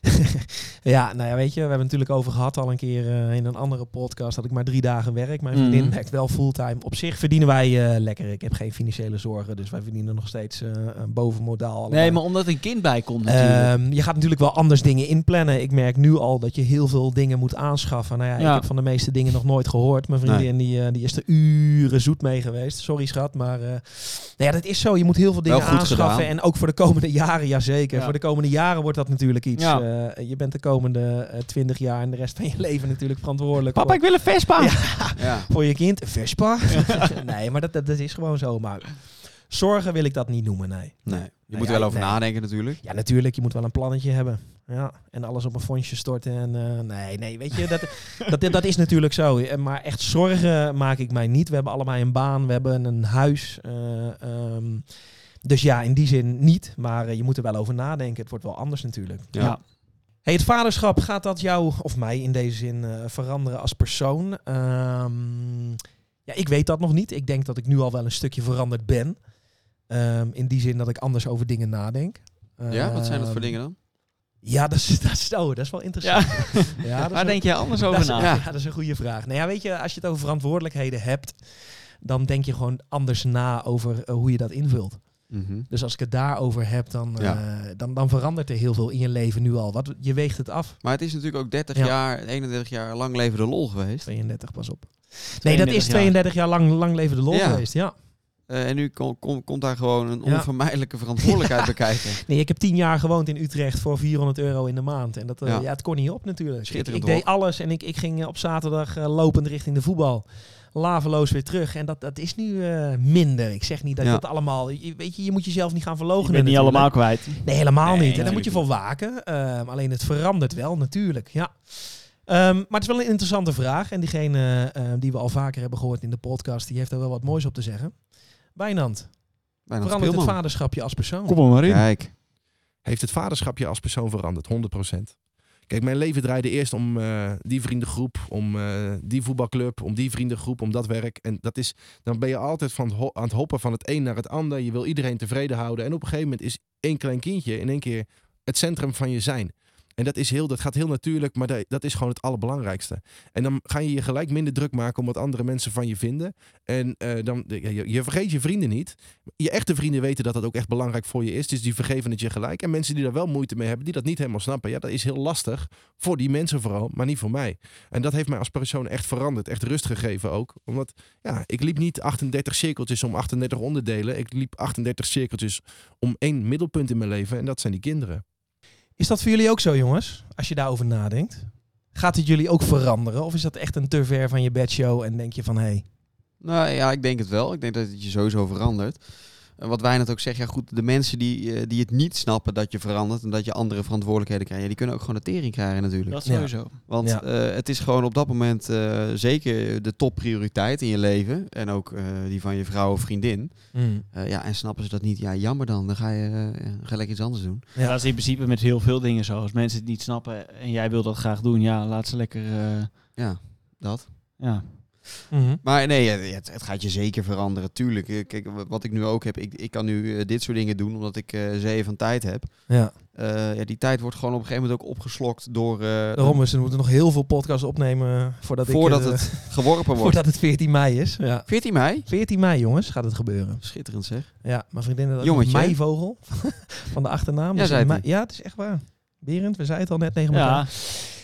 ja, nou ja, weet je, we hebben het natuurlijk over gehad al een keer eh, in een andere podcast dat ik maar drie dagen werk. Mijn vriendin Mhm. werkt wel fulltime. Op zich verdienen wij eh, lekker. Ik heb geen financiële zorgen, dus wij verdienen nog steeds een bovenmodaal. Nee, maar omdat een kind bij komt natuurlijk. Ehm, je gaat natuurlijk wel anders dingen inplannen. Ik merk nu al dat je heel veel dingen moet aanschaffen. Nou ja, Ja. ik heb van de meeste dingen nog nooit gehoord. Mijn vriendin die, die is er uren zoet mee geweest. Sorry schat, maar nou ja, dat is zo. Je moet heel veel dingen aanschaffen. gedaan. En ook voor de komende jaren, jazeker. Ja. Voor de komende jaren wordt dat natuurlijk iets. Ja. Eh, je bent de komende twintig jaar en de rest van je leven natuurlijk verantwoordelijk Papa, voor, ik wil een Vespa! Ja. Ja. voor je kind. Vespa? nee, maar dat, dat, dat is gewoon zo. Maar zorgen wil ik dat niet noemen, nee. Nee. Je moet er wel over nee. nadenken natuurlijk. Ja, natuurlijk. Je moet wel een plannetje hebben. Ja, en alles op een fondsje storten. En, eh, nee, nee, weet je, dat, dat, dat is natuurlijk zo. Eh, Maar echt zorgen maak ik mij niet. We hebben allebei een baan, we hebben een huis. eh, ehm, dus ja, in die zin niet. Maar eh, je moet er wel over nadenken. Het wordt wel anders natuurlijk. Ja. Ja. Hey, het vaderschap, gaat dat jou, of mij in deze zin, eh, veranderen als persoon? Ehm, ja, ik weet dat nog niet. Ik denk dat ik nu al wel een stukje veranderd ben. Ehm, in die zin dat ik anders over dingen nadenk. Ja, wat zijn dat voor Ehm, dingen dan? ja, dat is, dat is, oh, dat is wel interessant. Ja. Waar denk je anders over is, na? ja. Ja. dat is een goede vraag. Nou ja, weet je, als je het over verantwoordelijkheden hebt, dan denk je gewoon anders na over eh, hoe je dat invult. Mhm. Dus als ik het daarover heb, dan, Ja. eh, dan, dan verandert er heel veel in je leven nu al. Wat, je weegt het af. Maar het is natuurlijk ook 30 Ja. jaar, 31 jaar lang leven de lol geweest. 32, pas op. Nee, dat 32 is 32 jaar, lang, lang leven de lol Ja. geweest, ja. Eh, en nu kom- kom- komt daar gewoon een onvermijdelijke verantwoordelijkheid bij kijken. Nee, ik heb tien jaar gewoond in Utrecht voor 400 euro in de maand. En dat, eh, ja. Het kon niet op natuurlijk. Ik, ik Schitterend, deed alles en ik, ik ging op zaterdag lopend richting de voetbal. Laveloos weer terug. En dat, dat is nu eh, minder. Ik zeg niet dat Ja. dat allemaal... Je, weet je, je moet jezelf niet gaan Je verloochenen bent niet natuurlijk. allemaal kwijt. Nee, helemaal Nee, niet. En daar moet je voor waken. Ehm, alleen het verandert wel, natuurlijk. Ja. Ehm, maar het is wel een interessante vraag. En diegene eh, die we al vaker hebben gehoord in de podcast... die heeft er wel wat moois op te zeggen. Wijnand, Bijna verandert het vaderschapje als persoon? Kom maar in. Kijk. heeft het vaderschap je als persoon veranderd, 100%. Kijk, mijn leven draaide eerst om eh, die vriendengroep, om eh, die voetbalclub, om die vriendengroep, om dat werk. En dat is, dan ben je altijd van aan het hoppen van het een naar het ander. Je wil iedereen tevreden houden. En op een gegeven moment is één klein kindje in één keer het centrum van je zijn. En dat, is heel, dat gaat heel natuurlijk, maar dat, is gewoon het allerbelangrijkste. En dan ga je je gelijk minder druk maken om wat andere mensen van je vinden. En eh, dan, je, je vergeet je vrienden niet. Je echte vrienden weten dat dat ook echt belangrijk voor je is. Dus die vergeven het je gelijk. En mensen die daar wel moeite mee hebben, die dat niet helemaal snappen. Ja, dat is heel lastig. Voor die mensen vooral, maar niet voor mij. En dat heeft mij als persoon echt veranderd. Echt rust gegeven ook. Omdat, ja, ik liep niet 38 cirkeltjes om 38 onderdelen. Ik liep 38 cirkeltjes om één middelpunt in mijn leven. En dat zijn die kinderen. Is dat voor jullie ook zo, jongens? Als je daarover nadenkt. Gaat het jullie ook veranderen? Of is dat echt een te ver van je bedshow en denk je van... hé, hey, Nou ja, ik denk het wel. Ik denk dat het je sowieso verandert. En wat wij net ook zeggen, ja goed, de mensen die, eh, die het niet snappen dat je verandert en dat je andere verantwoordelijkheden krijgt, ja, die kunnen ook gewoon de tering krijgen natuurlijk. Dat Ja. sowieso. Want Ja. eh, het is gewoon op dat moment eh, zeker de topprioriteit in je leven. En ook eh, die van je vrouw of vriendin. hmm, Eh, ja, en snappen ze dat niet? Ja, jammer dan. Dan ga je, eh, ga lekker iets anders doen. Ja. Ja. Dat is in principe met heel veel dingen zo. Als mensen het niet snappen en jij wil dat graag doen, ja, laat ze lekker. eh, Ja, dat. ja. Mhm. Maar nee, het, gaat je zeker veranderen. Tuurlijk. Eh, Kijk, wat ik nu ook heb. Ik, ik kan nu eh, dit soort dingen doen omdat ik eh zeeën van tijd heb. Ja. Eh, ja, die tijd wordt gewoon op een gegeven moment ook opgeslokt door... eh, Daarom is, we moeten nog heel veel podcasts opnemen voordat, voordat ik, eh, het geworpen wordt. voordat het 14 mei is. Ja. 14 mei? 14 mei, jongens, gaat het gebeuren. Schitterend zeg. Ja, mijn vriendin had een hè? meivogel van de achternaam. Ja, Dus zei ja, het is echt waar. Berend, we zeiden het al net tegen elkaar. ja.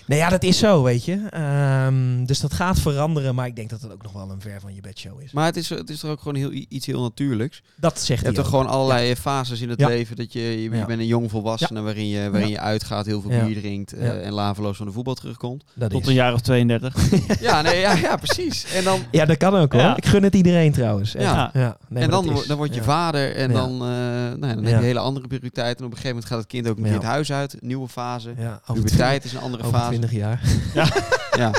Nee, ja, dat is zo, weet je. Ehm, dus dat gaat veranderen, maar ik denk dat het ook nog wel een ver van je bedshow is. Maar het is, het is toch ook gewoon heel, iets heel natuurlijks. Dat zegt Je hebt toch ook. gewoon allerlei fases in het Ja. leven. Dat je, je, je Ja. bent een jong volwassene waarin, je, waarin Ja. je uitgaat, heel veel Ja. bier drinkt eh, en laveloos van de voetbal terugkomt. Dat Tot is. een jaar of 32. ja, nee, ja, ja, precies. En dan, Ja, dat kan ook hoor. Ja. Ik gun het iedereen trouwens. Ja. ja. Nee, en dan, dan word je ja. vader en Ja. dan, eh, nou ja, dan heb Ja. je hele andere prioriteiten. En op een gegeven moment gaat het kind ook een keer Ja. het huis uit. Nieuwe fase. Ja, Puberteit is een andere fase. 20 jaar. Ja.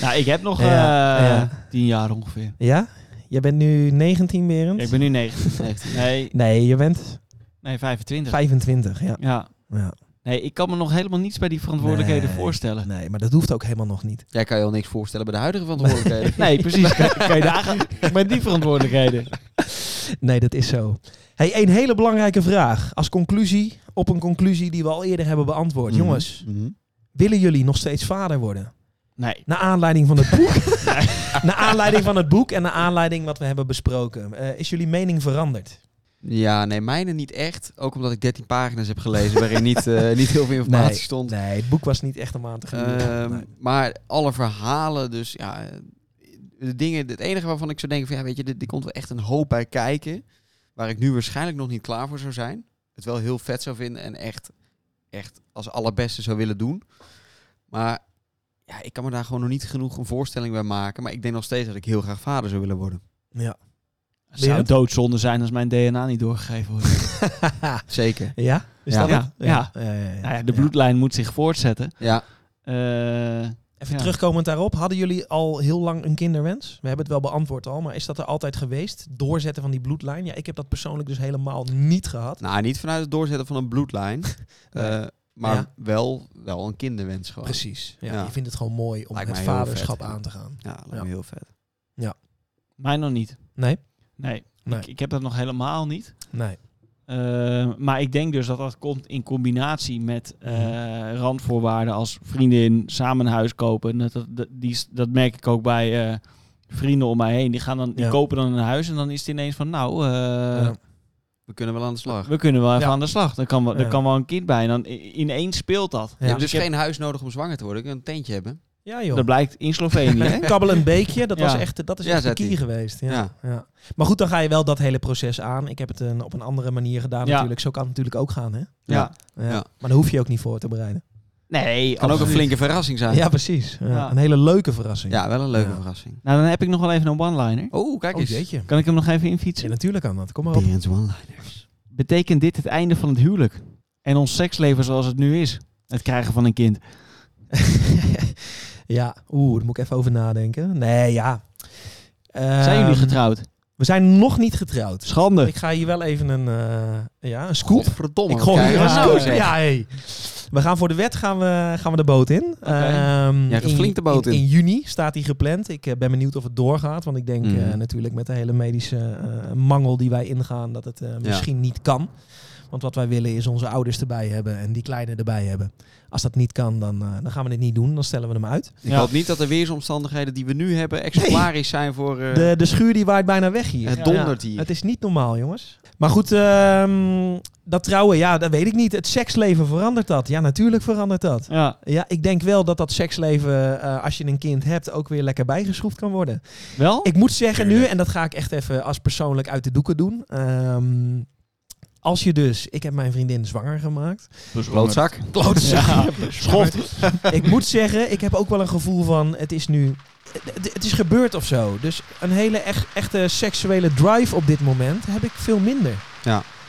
Nou, ik heb nog Ja, eh, ja. 10 jaar ongeveer. Ja? Jij bent nu 19, Berend? Ik ben nu 19. Nee, Nee, je bent nee 25. 25, ja. Ja. ja. Nee, ik kan me nog helemaal niets bij die verantwoordelijkheden Nee, voorstellen. Nee, maar dat hoeft ook helemaal nog niet. Jij kan je al niks voorstellen bij de huidige verantwoordelijkheden. Nee, precies. kan, kan je dagen met die verantwoordelijkheden. Nee, dat is zo. Hey, een hele belangrijke vraag. Als conclusie op een conclusie die we al eerder hebben beantwoord. Mhm. Jongens, Mhm. Willen jullie nog steeds vader worden? Nee. Naar aanleiding van het boek. naar aanleiding van het boek en naar aanleiding wat we hebben besproken. Eh, is jullie mening veranderd? Ja, nee, mijne niet echt. Ook omdat ik 13 pagina's heb gelezen waarin niet, eh, niet heel veel informatie Nee, stond. Nee, het boek was niet echt om aan te genieten. Ehm, Nee. Maar alle verhalen, dus ja, de dingen, het enige waarvan ik zou denken van ja, weet je, dit, dit komt wel echt een hoop bij kijken, waar ik nu waarschijnlijk nog niet klaar voor zou zijn. Het wel heel vet zou vinden en echt, echt als allerbeste zou willen doen. Maar ja, ik kan me daar gewoon nog niet genoeg een voorstelling bij maken. Maar ik denk nog steeds dat ik heel graag vader zou willen worden. Ja. Het zou doodzonde zijn als mijn DNA niet doorgegeven wordt. Zeker. ja? Is Ja. dat Ja, het? ja. ja, ja, ja. Nou ja, de Ja. bloedlijn moet zich voortzetten. Ja, Eh, Even Ja. terugkomend daarop. Hadden jullie al heel lang een kinderwens? We hebben het wel beantwoord al, maar is dat er altijd geweest? Doorzetten van die bloedlijn? Ja, ik heb dat persoonlijk dus helemaal niet gehad. nou niet vanuit het doorzetten van een bloedlijn, Nee. eh, maar Ja. wel, wel een kinderwens gewoon. Precies. Ja, Ja. Je vindt het gewoon mooi om Lijkt het vaderschap vet, ja. aan te gaan. Ja, lijkt Ja. me heel vet. mij nog niet. Nee? Nee, Nee. Ik, ik heb dat nog helemaal niet. Nee. Eh, maar ik denk dus dat dat komt in combinatie met eh, Mhm. randvoorwaarden als vriendin, samen een huis kopen. Dat, dat, dat, die, dat merk ik ook bij eh, vrienden om mij heen. Die, gaan dan, die Ja. kopen dan een huis en dan is het ineens van nou, eh, Ja. We kunnen wel aan de slag. we kunnen wel even Ja. aan de slag. Er kan, wel, Ja. kan wel een kind bij en dan ineens speelt dat. Je hebt Dus dus heb- geen huis nodig om zwanger te worden. Ik kan een tentje hebben. Ja, joh. Dat blijkt in Slovenië. hè? Kabbel een beekje, dat Ja. was echt, dat is Ja, echt de key geweest. Ja. Ja. Ja. Maar goed, dan ga je wel dat hele proces aan. Ik heb het een, op een andere manier gedaan Ja. natuurlijk. Zo kan het natuurlijk ook gaan, hè? ja. Ja. Ja. Maar daar hoef je ook niet voor te bereiden. Nee, Kan ook een flinke verrassing zijn. Ja, precies. Ja. Ja. Een hele leuke verrassing. Ja, wel een leuke Ja. verrassing. Nou, dan heb ik nog wel even een one-liner. Oh, kijk Oh eens. Kan ik hem nog even Ja, infietsen? natuurlijk kan dat. Kom maar op. One-liners. Betekent dit het einde van het huwelijk? En ons seksleven zoals het nu is? Het krijgen van een kind. ja, oeh, daar moet ik even over nadenken. Nee, ja. Zijn jullie Ehm, getrouwd? We zijn nog niet getrouwd. Schande. Ik ga hier wel even een, eh, ja, een scoop. Godverdomme. Ik gooi hier een scoop. nou, zeg. Ja, hey. We gaan voor de wet gaan we, gaan we de boot in. Ehm, Jij gaat in- flink de boot in. In juni staat die gepland. Ik eh, ben benieuwd of het doorgaat. Want ik denk Mhm. eh, natuurlijk met de hele medische eh, mangel die wij ingaan... dat het eh, misschien niet kan. Want wat wij willen is onze ouders erbij hebben en die kleine erbij hebben. Als dat niet kan, dan, eh, dan gaan we dit niet doen. Dan stellen we hem uit. Ik Ja. hoop niet dat de weersomstandigheden die we nu hebben exemplarisch zijn voor... eh, De, de schuur die waait bijna weg hier. het dondert Ja, hier. Het is niet normaal, jongens. Maar goed, ehm, dat trouwen, ja, dat weet ik niet. Het seksleven verandert dat. Ja, natuurlijk verandert dat. Ja, Ja, ik denk wel dat dat seksleven, eh, als je een kind hebt, ook weer lekker bijgeschroefd kan worden. wel? Ik moet zeggen nu, en dat ga ik echt even als persoonlijk uit de doeken doen. ehm, als je dus, ik heb mijn vriendin zwanger gemaakt. Klootzak. Klootzak. Ja, schoft. ik moet zeggen, ik heb ook wel een gevoel van, het is nu, het, het is gebeurd of zo. Dus een hele echt, echte seksuele drive op dit moment heb ik veel minder.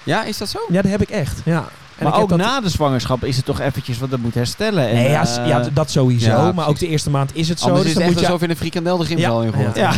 Ja, is dat zo? Ja, dat heb ik echt. Ja. En Maar ook dat- na de zwangerschap is het toch eventjes wat dat moet herstellen. En, Nee, ja, eh, ja, d- dat sowieso. ja, maar ook de eerste maand is het zo. Anders dus is het dan echt moet je alsof je een frikandel de gymzaal in gooit. Ja.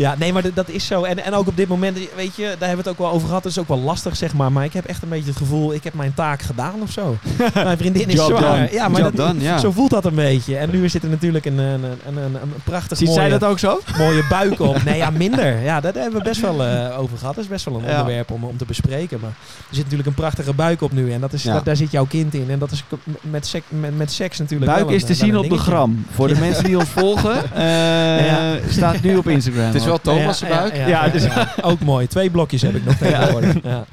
Ja, nee, maar dat is zo. En, en ook op dit moment, weet je, daar hebben we het ook wel over gehad. Dat is ook wel lastig, zeg maar. Maar ik heb echt een beetje het gevoel, ik heb mijn taak gedaan of zo. mijn vriendin is Job zwaar. done. Ja, maar Job dat, done, ja. zo voelt dat een beetje. En nu zit er natuurlijk een, een, een, een, een prachtig Ziet mooie, zij dat ook zo? mooie buik op. Nee, ja, minder. Ja, daar hebben we best wel eh, over gehad. Dat is best wel een Ja. onderwerp om, om te bespreken. Maar er zit natuurlijk een prachtige buik op nu. En dat is, Ja. daar, daar zit jouw kind in. En dat is met, sek, met, met seks natuurlijk Buik wel is een, te zien op de gram. Voor de mensen die ons volgen, eh, Ja. staat nu op Instagram. Wel Thomas' Ja, buik. Ja, ja, Ja, ja, dus- ja. ook mooi. Twee blokjes heb ik nog tegenwoordig. Ja.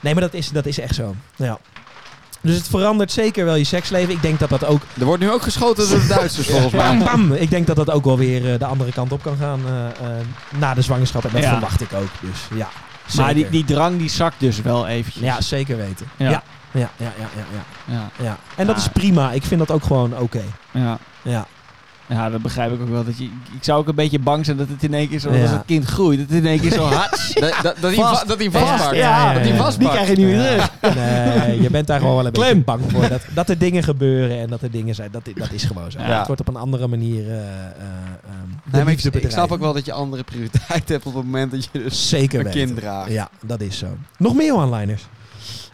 Nee, maar dat is, dat is echt zo. Ja. Dus het verandert zeker wel je seksleven. Ik denk dat dat ook... Er wordt nu ook geschoten door de Duitsers volgens mij. Bam, bam. Ik denk dat dat ook wel weer eh, de andere kant op kan gaan eh, eh, na de zwangerschap. En dat Ja. verwacht ik ook. Dus ja, Maar die, drang die zakt dus wel eventjes. Ja, zeker weten. Ja. Ja. Ja, ja, ja, ja, ja. En dat Ja. is prima. Ik vind dat ook gewoon oké. ja. Ja. Ja, dat begrijp ik ook wel. Dat je, ik zou ook een beetje bang zijn dat het in één keer zo, als het kind groeit, dat het in één keer zo hard. Dat, dat, dat hij Vast. va- dat hij vastpakt. ja, dat hij vastpakt. Die krijg je niet meer Ja. terug. Nee, je bent daar gewoon wel een Klem. beetje bang voor. Dat, dat er dingen gebeuren en dat er dingen zijn. Dat, dat is gewoon zo. Ja. Het wordt op een andere manier eh, eh, ehm, Nee, maar ik, snap ook wel dat je andere prioriteit hebt op het moment dat je dus Zeker een kind draagt. Ja, dat is zo. Nog meer one-liners?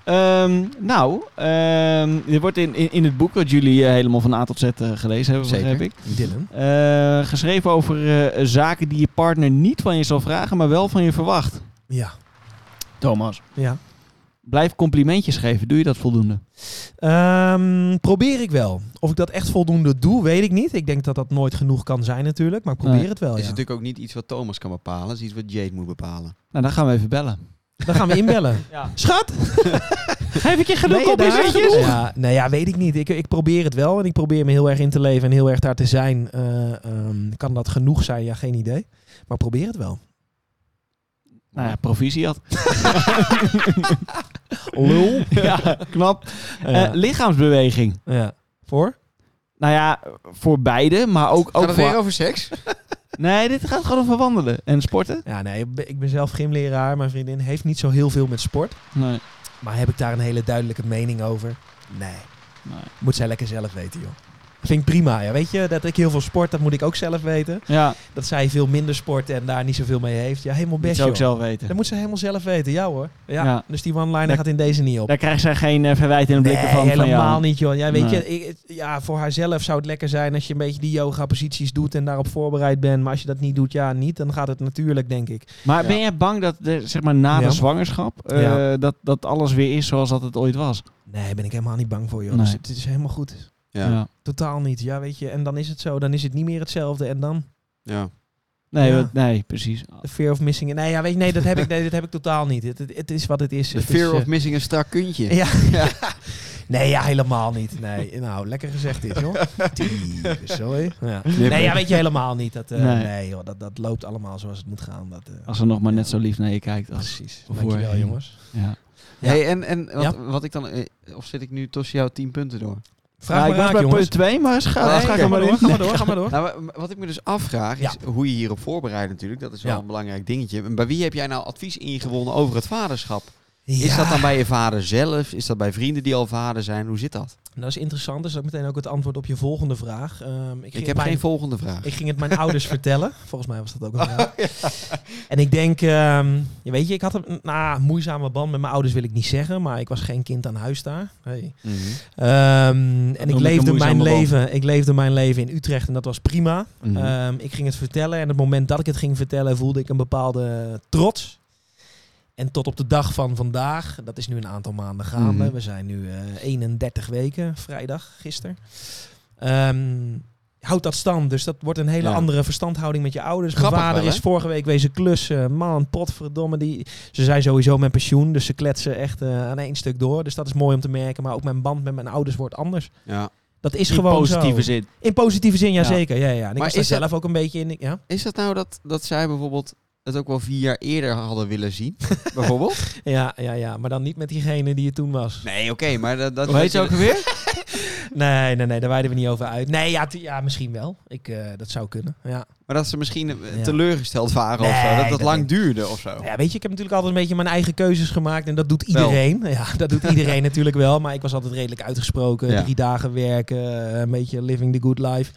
Ehm, nou, ehm er wordt in, in, in het boek wat jullie eh, helemaal van A tot Z eh, gelezen hebben, Zeker. begrijp ik. Dylan. eh, geschreven over eh, zaken die je partner niet van je zal vragen, maar wel van je verwacht. Ja. Thomas. ja. Blijf complimentjes geven. Doe je dat voldoende? Ehm, probeer ik wel. Of ik dat echt voldoende doe, weet ik niet. Ik denk dat dat nooit genoeg kan zijn natuurlijk. Maar ik probeer Nee. het wel, is ja. natuurlijk ook niet iets wat Thomas kan bepalen. Het is iets wat Jade moet bepalen. Nou, dan gaan we even bellen. Dan gaan we inbellen. Ja. Schat! Geef ik je genoeg Ben je complimentjes? Ja, nee, ja, weet ik niet. Ik, ik probeer het wel en ik probeer me heel erg in te leven en heel erg daar te zijn. Eh, ehm, kan dat genoeg zijn? Ja, geen idee. Maar probeer het wel. Nou ja, proficiat. Lul. ja, knap. Ja. Eh, lichaamsbeweging. ja. Voor? Nou ja, voor beide, maar ook, Gaat ook het voor... weer over seks? Nee, dit gaat gewoon over wandelen en sporten. Ja, nee, ik ben- zelf gymleraar. Mijn vriendin heeft niet zo heel veel met sport. Nee. Maar heb ik daar een hele duidelijke mening over? Nee. nee. Moet zij lekker zelf weten, joh. Vind ik prima, ja. Weet je, dat ik heel veel sport, dat moet ik ook zelf weten. Ja, Dat zij veel minder sport en daar niet zoveel mee heeft. Ja, helemaal dat best, zou ik joh. zelf weten. Dat moet ze helemaal zelf weten, ja hoor. Ja, Ja. Dus die one-liner gaat in deze niet op. Daar krijgt zij geen eh, verwijt in de blikken nee, van, helemaal niet, joh. Ja, weet Nee. je, ik, ja, voor haarzelf zou het lekker zijn als je een beetje die yoga-posities doet en daarop voorbereid bent. Maar als je dat niet doet, ja, niet. Dan gaat het natuurlijk, denk ik. Maar Ja. ben jij bang dat zeg maar, na de zwangerschap eh, dat, dat alles weer is zoals dat het ooit was? Nee, ben ik helemaal niet bang voor, joh. Nee. Dus het is helemaal goed. Ja. ja. Totaal niet. Ja, weet je. En dan is het zo. Dan is het niet meer hetzelfde. En dan Nee, Ja. wat- nee, precies. de fear of missing. Nee, ja, weet je, nee, dat heb ik, nee, dat heb ik totaal niet. Het, het, het is wat het is. The Het fear is, eh, of missing een strak kuntje. Ja. nee, ja, helemaal niet. Nee, nou, lekker gezegd dit, joh. Sorry. Ja. Nee, ja, weet je helemaal niet. Dat, eh, Nee. nee, joh, dat, dat loopt allemaal zoals het moet gaan. Dat, eh, Als ze nog maar net zo lief naar je kijkt. Als, precies. Voor Dankjewel, jongens. ja. Ja. Hey, en en wat, Ja. wat ik dan... Of zit ik nu tussen jouw 10 punten door? Vraag Nou, maar ik was raak, bij jongens. punt 2, maar ga, Nee, ga ga maar door, ga maar door, ga maar door. Nou, wa- wat ik me dus afvraag is hoe je hierop voorbereidt natuurlijk. Dat is wel Ja. een belangrijk dingetje. En bij wie heb jij nou advies ingewonnen over het vaderschap? Is dat dan bij je vader zelf? Is dat bij vrienden die al vader zijn? Hoe zit dat? Dat is interessant. Dus dat is meteen ook het antwoord op je volgende vraag. Ehm, ik, heb mijn- geen volgende vraag. Ik ging het mijn ouders vertellen. Volgens mij was dat ook een vraag. En ik denk, ehm, je weet je, ik had een nou, moeizame band met mijn ouders, wil ik niet zeggen. Maar ik was geen kind aan huis daar. Hey. Mhm. Ehm, en ik leefde, mijn band. leven, ik leefde mijn leven in Utrecht en dat was prima. Mhm. Ik ging het vertellen en op het moment dat ik het ging vertellen voelde ik een bepaalde trots. En tot op de dag van vandaag, dat is nu een aantal maanden gaande. Mhm. We zijn nu eh 31 weken, vrijdag, gisteren. Ehm, houdt dat stand. Dus dat wordt een hele Ja. andere verstandhouding met je ouders. Mijn vader wel, is vorige week wezen klussen. Man, potverdomme. Die, ze zijn sowieso met pensioen, dus ze kletsen echt eh, aan één stuk door. Dus dat is mooi om te merken. Maar ook mijn band met mijn ouders wordt anders. Ja. Dat is In gewoon positieve zo. zin. In positieve zin, ja, Ja. zeker. Ja, ja. En ik Maar was daar is dat- zelf ook een beetje in. Ja? Is dat nou dat, dat zij bijvoorbeeld het ook wel vier jaar eerder hadden willen zien? bijvoorbeeld? Ja, ja, ja. Maar dan niet met diegene die je toen was. Nee, oké, maar dat... dat Hoe heet ze ook alweer? Nee, nee, nee. Daar wijden we niet over uit. Nee, ja, ja misschien wel. Ik, eh, dat zou kunnen. Ja. Maar dat ze misschien eh, Ja. teleurgesteld waren of Nee, zo. Dat dat dat lang duurde of zo. ja, weet je, ik heb natuurlijk altijd een beetje mijn eigen keuzes gemaakt. En dat doet iedereen. Ja, dat doet iedereen natuurlijk wel. Maar ik was altijd redelijk uitgesproken. Ja. Drie dagen werken. eh, Een beetje living the good life.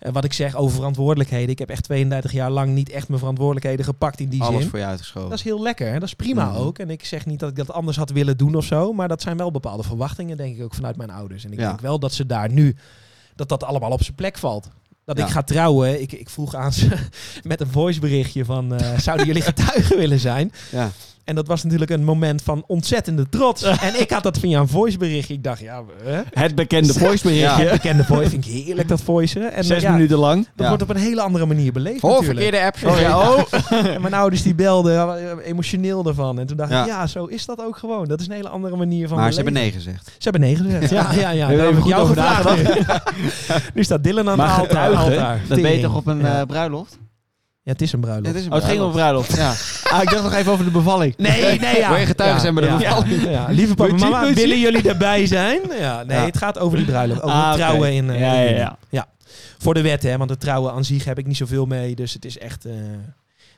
En wat ik zeg over verantwoordelijkheden. Ik heb echt 32 jaar lang niet echt mijn verantwoordelijkheden gepakt in die Alles zin. voor je uitgeschoven. Dat is heel lekker. Hè? Dat is prima Mhm. ook. En ik zeg niet dat ik dat anders had willen doen of zo. Maar dat zijn wel bepaalde verwachtingen, denk ik ook, vanuit mijn ouders. En ik Ja. denk wel dat ze daar nu, dat dat allemaal op zijn plek valt. Dat Ja. ik ga trouwen. Ik, ik vroeg aan ze met een voiceberichtje van, eh, zouden jullie getuigen willen zijn? Ja. En dat was natuurlijk een moment van ontzettende trots. en ik had dat via een voiceberichtje. Ik dacht, ja, hè? Het bekende Ja, voiceberichtje. het bekende voice. Vind ik heerlijk, dat voicen. En Zes ja, minuten lang. dat Ja. wordt op een hele andere manier beleefd Oh, natuurlijk. verkeerde app. Oh ja, oh. En mijn ouders die belden, ja, emotioneel ervan. En toen dacht Ja. ik, ja, zo is dat ook gewoon. Dat is een hele andere manier van Maar ze hebben nee gezegd. Ze hebben nee gezegd. Ja, ja, ja. Hebben we Daar heb ik even jou over gevraagd. nu staat Dylan aan Maar het altaar. dat ben je toch op een ja. eh, bruiloft? Ja, het is een bruiloft. Het is een Oh, het ging op bruiloft. Ja. Ah, ik dacht nog even over de bevalling. Nee, nee, ja. Wil je getuige zijn bij de ja, bevalling? Ja, ja. Lieve papa mama, willen jullie erbij zijn? Ja, nee, Ja. het gaat over die bruiloft. Over Ah, het trouwen in, eh, Ja, ja, ja. ja. voor de wet, hè. Want het trouwen aan zich heb ik niet zoveel mee. Dus het is echt eh,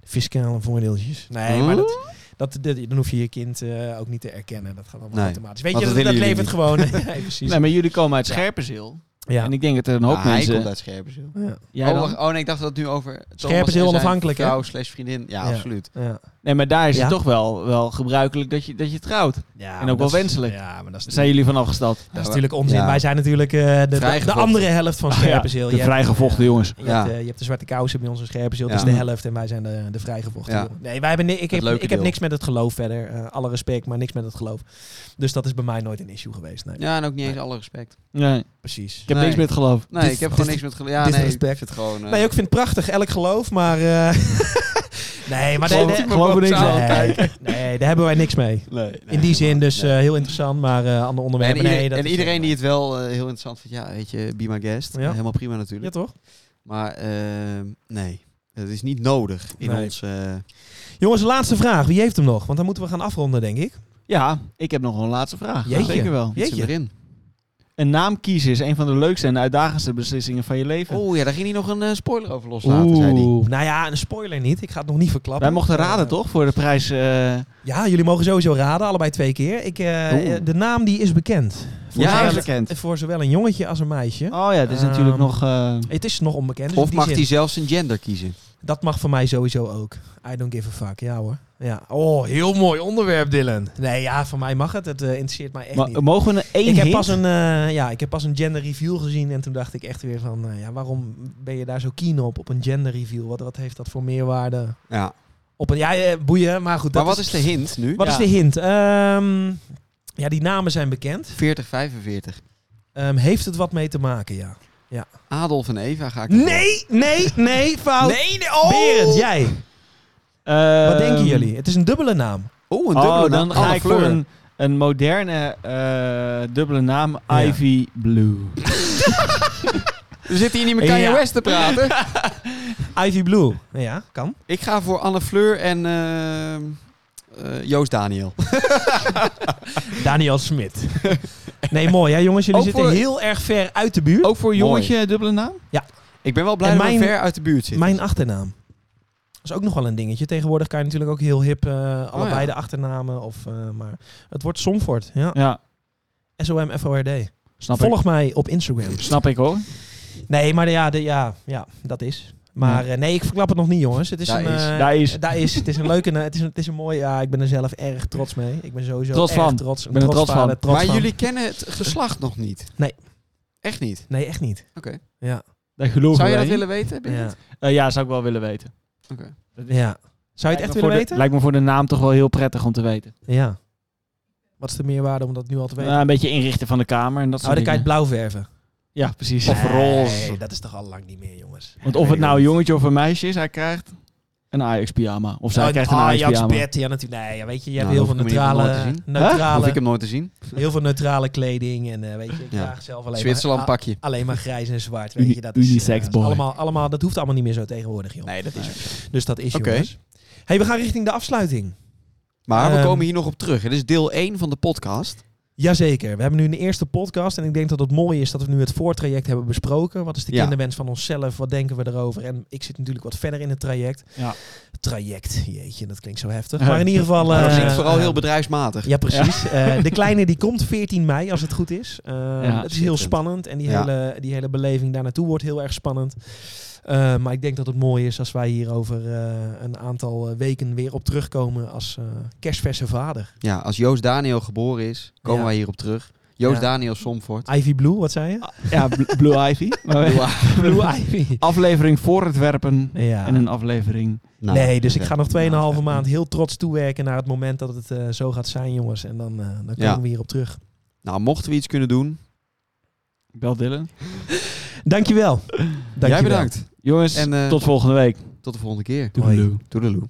fiscale voordeeltjes. Nee, maar dat, dat, dat- dan hoef je je kind eh, ook niet te erkennen. Dat gaat allemaal Nee, automatisch. Weet want je, dat dat, levert gewoon... nee, precies. Nee, maar jullie komen uit Ja. Scherpenzeel. Ja. En ik denk dat er een hoop Ah, hij mensen... komt uit Scherpenzeel. Ja. Oh, oh nee, ik dacht dat het nu over Thomas Scherpenzeel onafhankelijk, hè? vrouw slash vriendin. Ja, Ja. absoluut. Ja. Nee, maar daar is Ja? het toch wel, wel gebruikelijk dat je, dat je trouwt. Ja, En ook wel dat is- wenselijk. Ja, maar dat is, zijn jullie van afgestapt. dat is natuurlijk onzin. Ja. Wij zijn natuurlijk eh, de, de, de andere helft van Scherpenzeel. de Je hebt- vrijgevochten jongens. Je, Ja. hebt, eh, je hebt de zwarte kousen bij ons in Scherpenzeel, dat Ja. is de helft. En wij zijn de, de vrijgevochten. Ja. Nee, wij hebben ik, heb, ik heb niks met het geloof verder. Eh, alle respect, maar niks met het geloof. Dus dat is bij mij nooit een issue geweest. Nee, Ja, en ook niet eens Nee. alle respect. Nee, precies. ik heb Nee. niks met geloof. Nee, ik heb gewoon niks met geloof. Ja, nee, disrespect. ik vind het gewoon... eh, Nee, ik vind het prachtig, elk geloof, maar... eh, nee, maar daar- er niks aan. nee, daar hebben wij niks mee. Nee, nee, In die zin dus nee. eh, heel interessant, maar eh ander En, onderwerp. dat en is- iedereen die het wel eh, heel interessant vindt, ja, weet je, be my guest. Ja. Helemaal prima Ja, natuurlijk. toch? Maar eh, nee, het is niet nodig in Nee. ons... eh, Jongens, laatste vraag. Wie heeft hem nog? Want dan moeten we gaan afronden, denk ik. Ja, ik heb nog een laatste vraag. Jeetje. Zeker wel. Jeetje. erin. Een naam kiezen is een van de leukste en uitdagendste beslissingen van je leven. Oeh, ja, daar ging hij nog een eh, spoiler over loslaten, zei hij. Oeh, nou ja, een spoiler niet. Ik ga het nog niet verklappen. Wij mochten raden Eh, toch voor de prijs... eh, Ja, jullie mogen sowieso raden, allebei twee keer. Ik, eh, Oeh. de naam die is bekend. Voor, Ja, zowel, bekend. voor zowel een jongetje als een meisje. Oh ja, dit is Ehm, natuurlijk nog... eh, Het is nog onbekend. dus Of mag hij zelfs een gender kiezen? Dat mag voor mij sowieso ook. I don't give a fuck. Ja hoor. Ja. Oh, heel mooi onderwerp, Dylan. Nee, ja, voor mij mag het. Het eh, interesseert mij echt ma- niet. mogen we een één Ik heb, pas een, eh, ja, ik heb pas een gender review gezien en toen dacht ik echt weer van, eh, ja, waarom ben je daar zo keen op, op een gender review? Wat, wat heeft dat voor meerwaarde? Ja. Op een, ja, boeien, maar goed. Maar dat wat is de hint nu? Wat Ja. is de hint? Ehm, ja, die namen zijn bekend. 40, 45. Ehm, heeft het wat mee te maken, ja. Adolf en Eva ga ik... Nee, nee, nee, fout. Nee, nee, oh! Berend, jij. Wat Ehm, denken jullie? Het is een dubbele naam. Oeh, een dubbele Oh, naam. dan ga ik voor een, een moderne eh, dubbele naam. Ja. Ivy Blue. We zitten hier niet met Kanye Ja. West te praten. Ivy Blue. Ja, kan. ik ga voor Anne Fleur en eh, Joost Daniel. Daniel Smit. Nee, mooi hè jongens. Jullie Ook zitten voor- heel erg ver uit de buurt. Ook voor jongetje dubbele naam? Ik ben wel blij En dat mijn- we ver uit de buurt zitten. Mijn achternaam. Dat is ook nog wel een dingetje. Tegenwoordig kan je natuurlijk ook heel hip eh, allebei ja. de achternamen. Of, eh, maar het wordt Somfort. Ja. Ja, S-O-M-F-O-R-D. snap ik. Volg mij op Instagram. Snap ik hoor. Nee, maar ja, de, ja, ja dat is. Maar eh, nee, ik verklap het nog niet, jongens. Het is Daar een, is. eh, Daar is. daar is. Het is een leuke, eh, het is een, het is een mooi. Ja, ik ben er zelf erg trots mee. Ik ben sowieso Trots erg van. trots. Ik ben er trots van. vader, trots maar van. jullie kennen het geslacht nog niet? Nee. Echt niet? Nee, echt niet. Oké. Ja, Dat geloof Zou je dat niet. willen weten? Ja, Eh, ja, zou ik wel willen weten. Oké. ja. Zou je het echt willen de- weten? lijkt me voor de naam toch wel heel prettig om te weten. Ja. Wat is de meerwaarde om dat nu al te weten? Nou, een beetje inrichten van de kamer en dat oh, soort dan kan je het blauw verven. Ja, precies. Nee, Of roze. dat is toch al lang niet meer, jongens. Want of het nou een jongetje of een meisje is, hij krijgt een Ajax pyjama. Of zij Oh, krijgt een oh, Ajax Jans pyjama. Bert, ja natuurlijk. Nee, ja, weet je, je hebt Nou, heel veel neutrale, neutrale, Hoef ik hem nooit te zien. heel veel neutrale kleding en eh, weet je, ik Ja. draag zelf alleen Zwitserland maar, pakje. a- alleen maar grijs en zwart, weet je. Dat is, eh, unisex dat is boy. allemaal, allemaal, dat hoeft allemaal niet meer zo tegenwoordig, joh. Nee, dat is Dus dat is, Oké. jongens. Hey, we gaan richting de afsluiting. Maar we Ehm, komen hier nog op terug. Dit is deel 1 van de podcast. Jazeker. We hebben nu een eerste podcast en ik denk dat het mooi is dat we nu het voortraject hebben besproken. Wat is de Ja. kinderwens van onszelf? Wat denken we erover? En ik zit natuurlijk wat verder in het traject. Ja. Traject, jeetje, dat klinkt zo heftig. Maar in ieder geval... Maar dat eh, klinkt vooral heel bedrijfsmatig. Ja, precies. Eh, de kleine die komt 14 mei, als het goed is. Eh, Ja, het is heel spannend en die, Ja. hele, die hele beleving daar naartoe wordt heel erg spannend. Eh, maar ik denk dat het mooi is als wij hier over eh, een aantal eh, weken weer op terugkomen als eh, kerstverse vader. Ja, als Joost Daniel geboren is, komen Ja. wij hierop terug. Joost Ja. Daniel Somfort. Ivy Blue, wat zei je? Ja, Bl- Blue Ivy. Blue Ivy. aflevering voor het werpen Ja. en een aflevering. Nou, nee, dus ik ga nog 2,5 nou, maand heel trots toewerken naar het moment dat het eh, zo gaat zijn, jongens. En dan, eh, dan komen Ja. we hier op terug. Nou, mochten we iets kunnen doen, Bel Dylan. Dankjewel. Dankjewel. jij bedankt. Jongens, En, eh, tot volgende week. Tot de volgende keer. Toedeloe.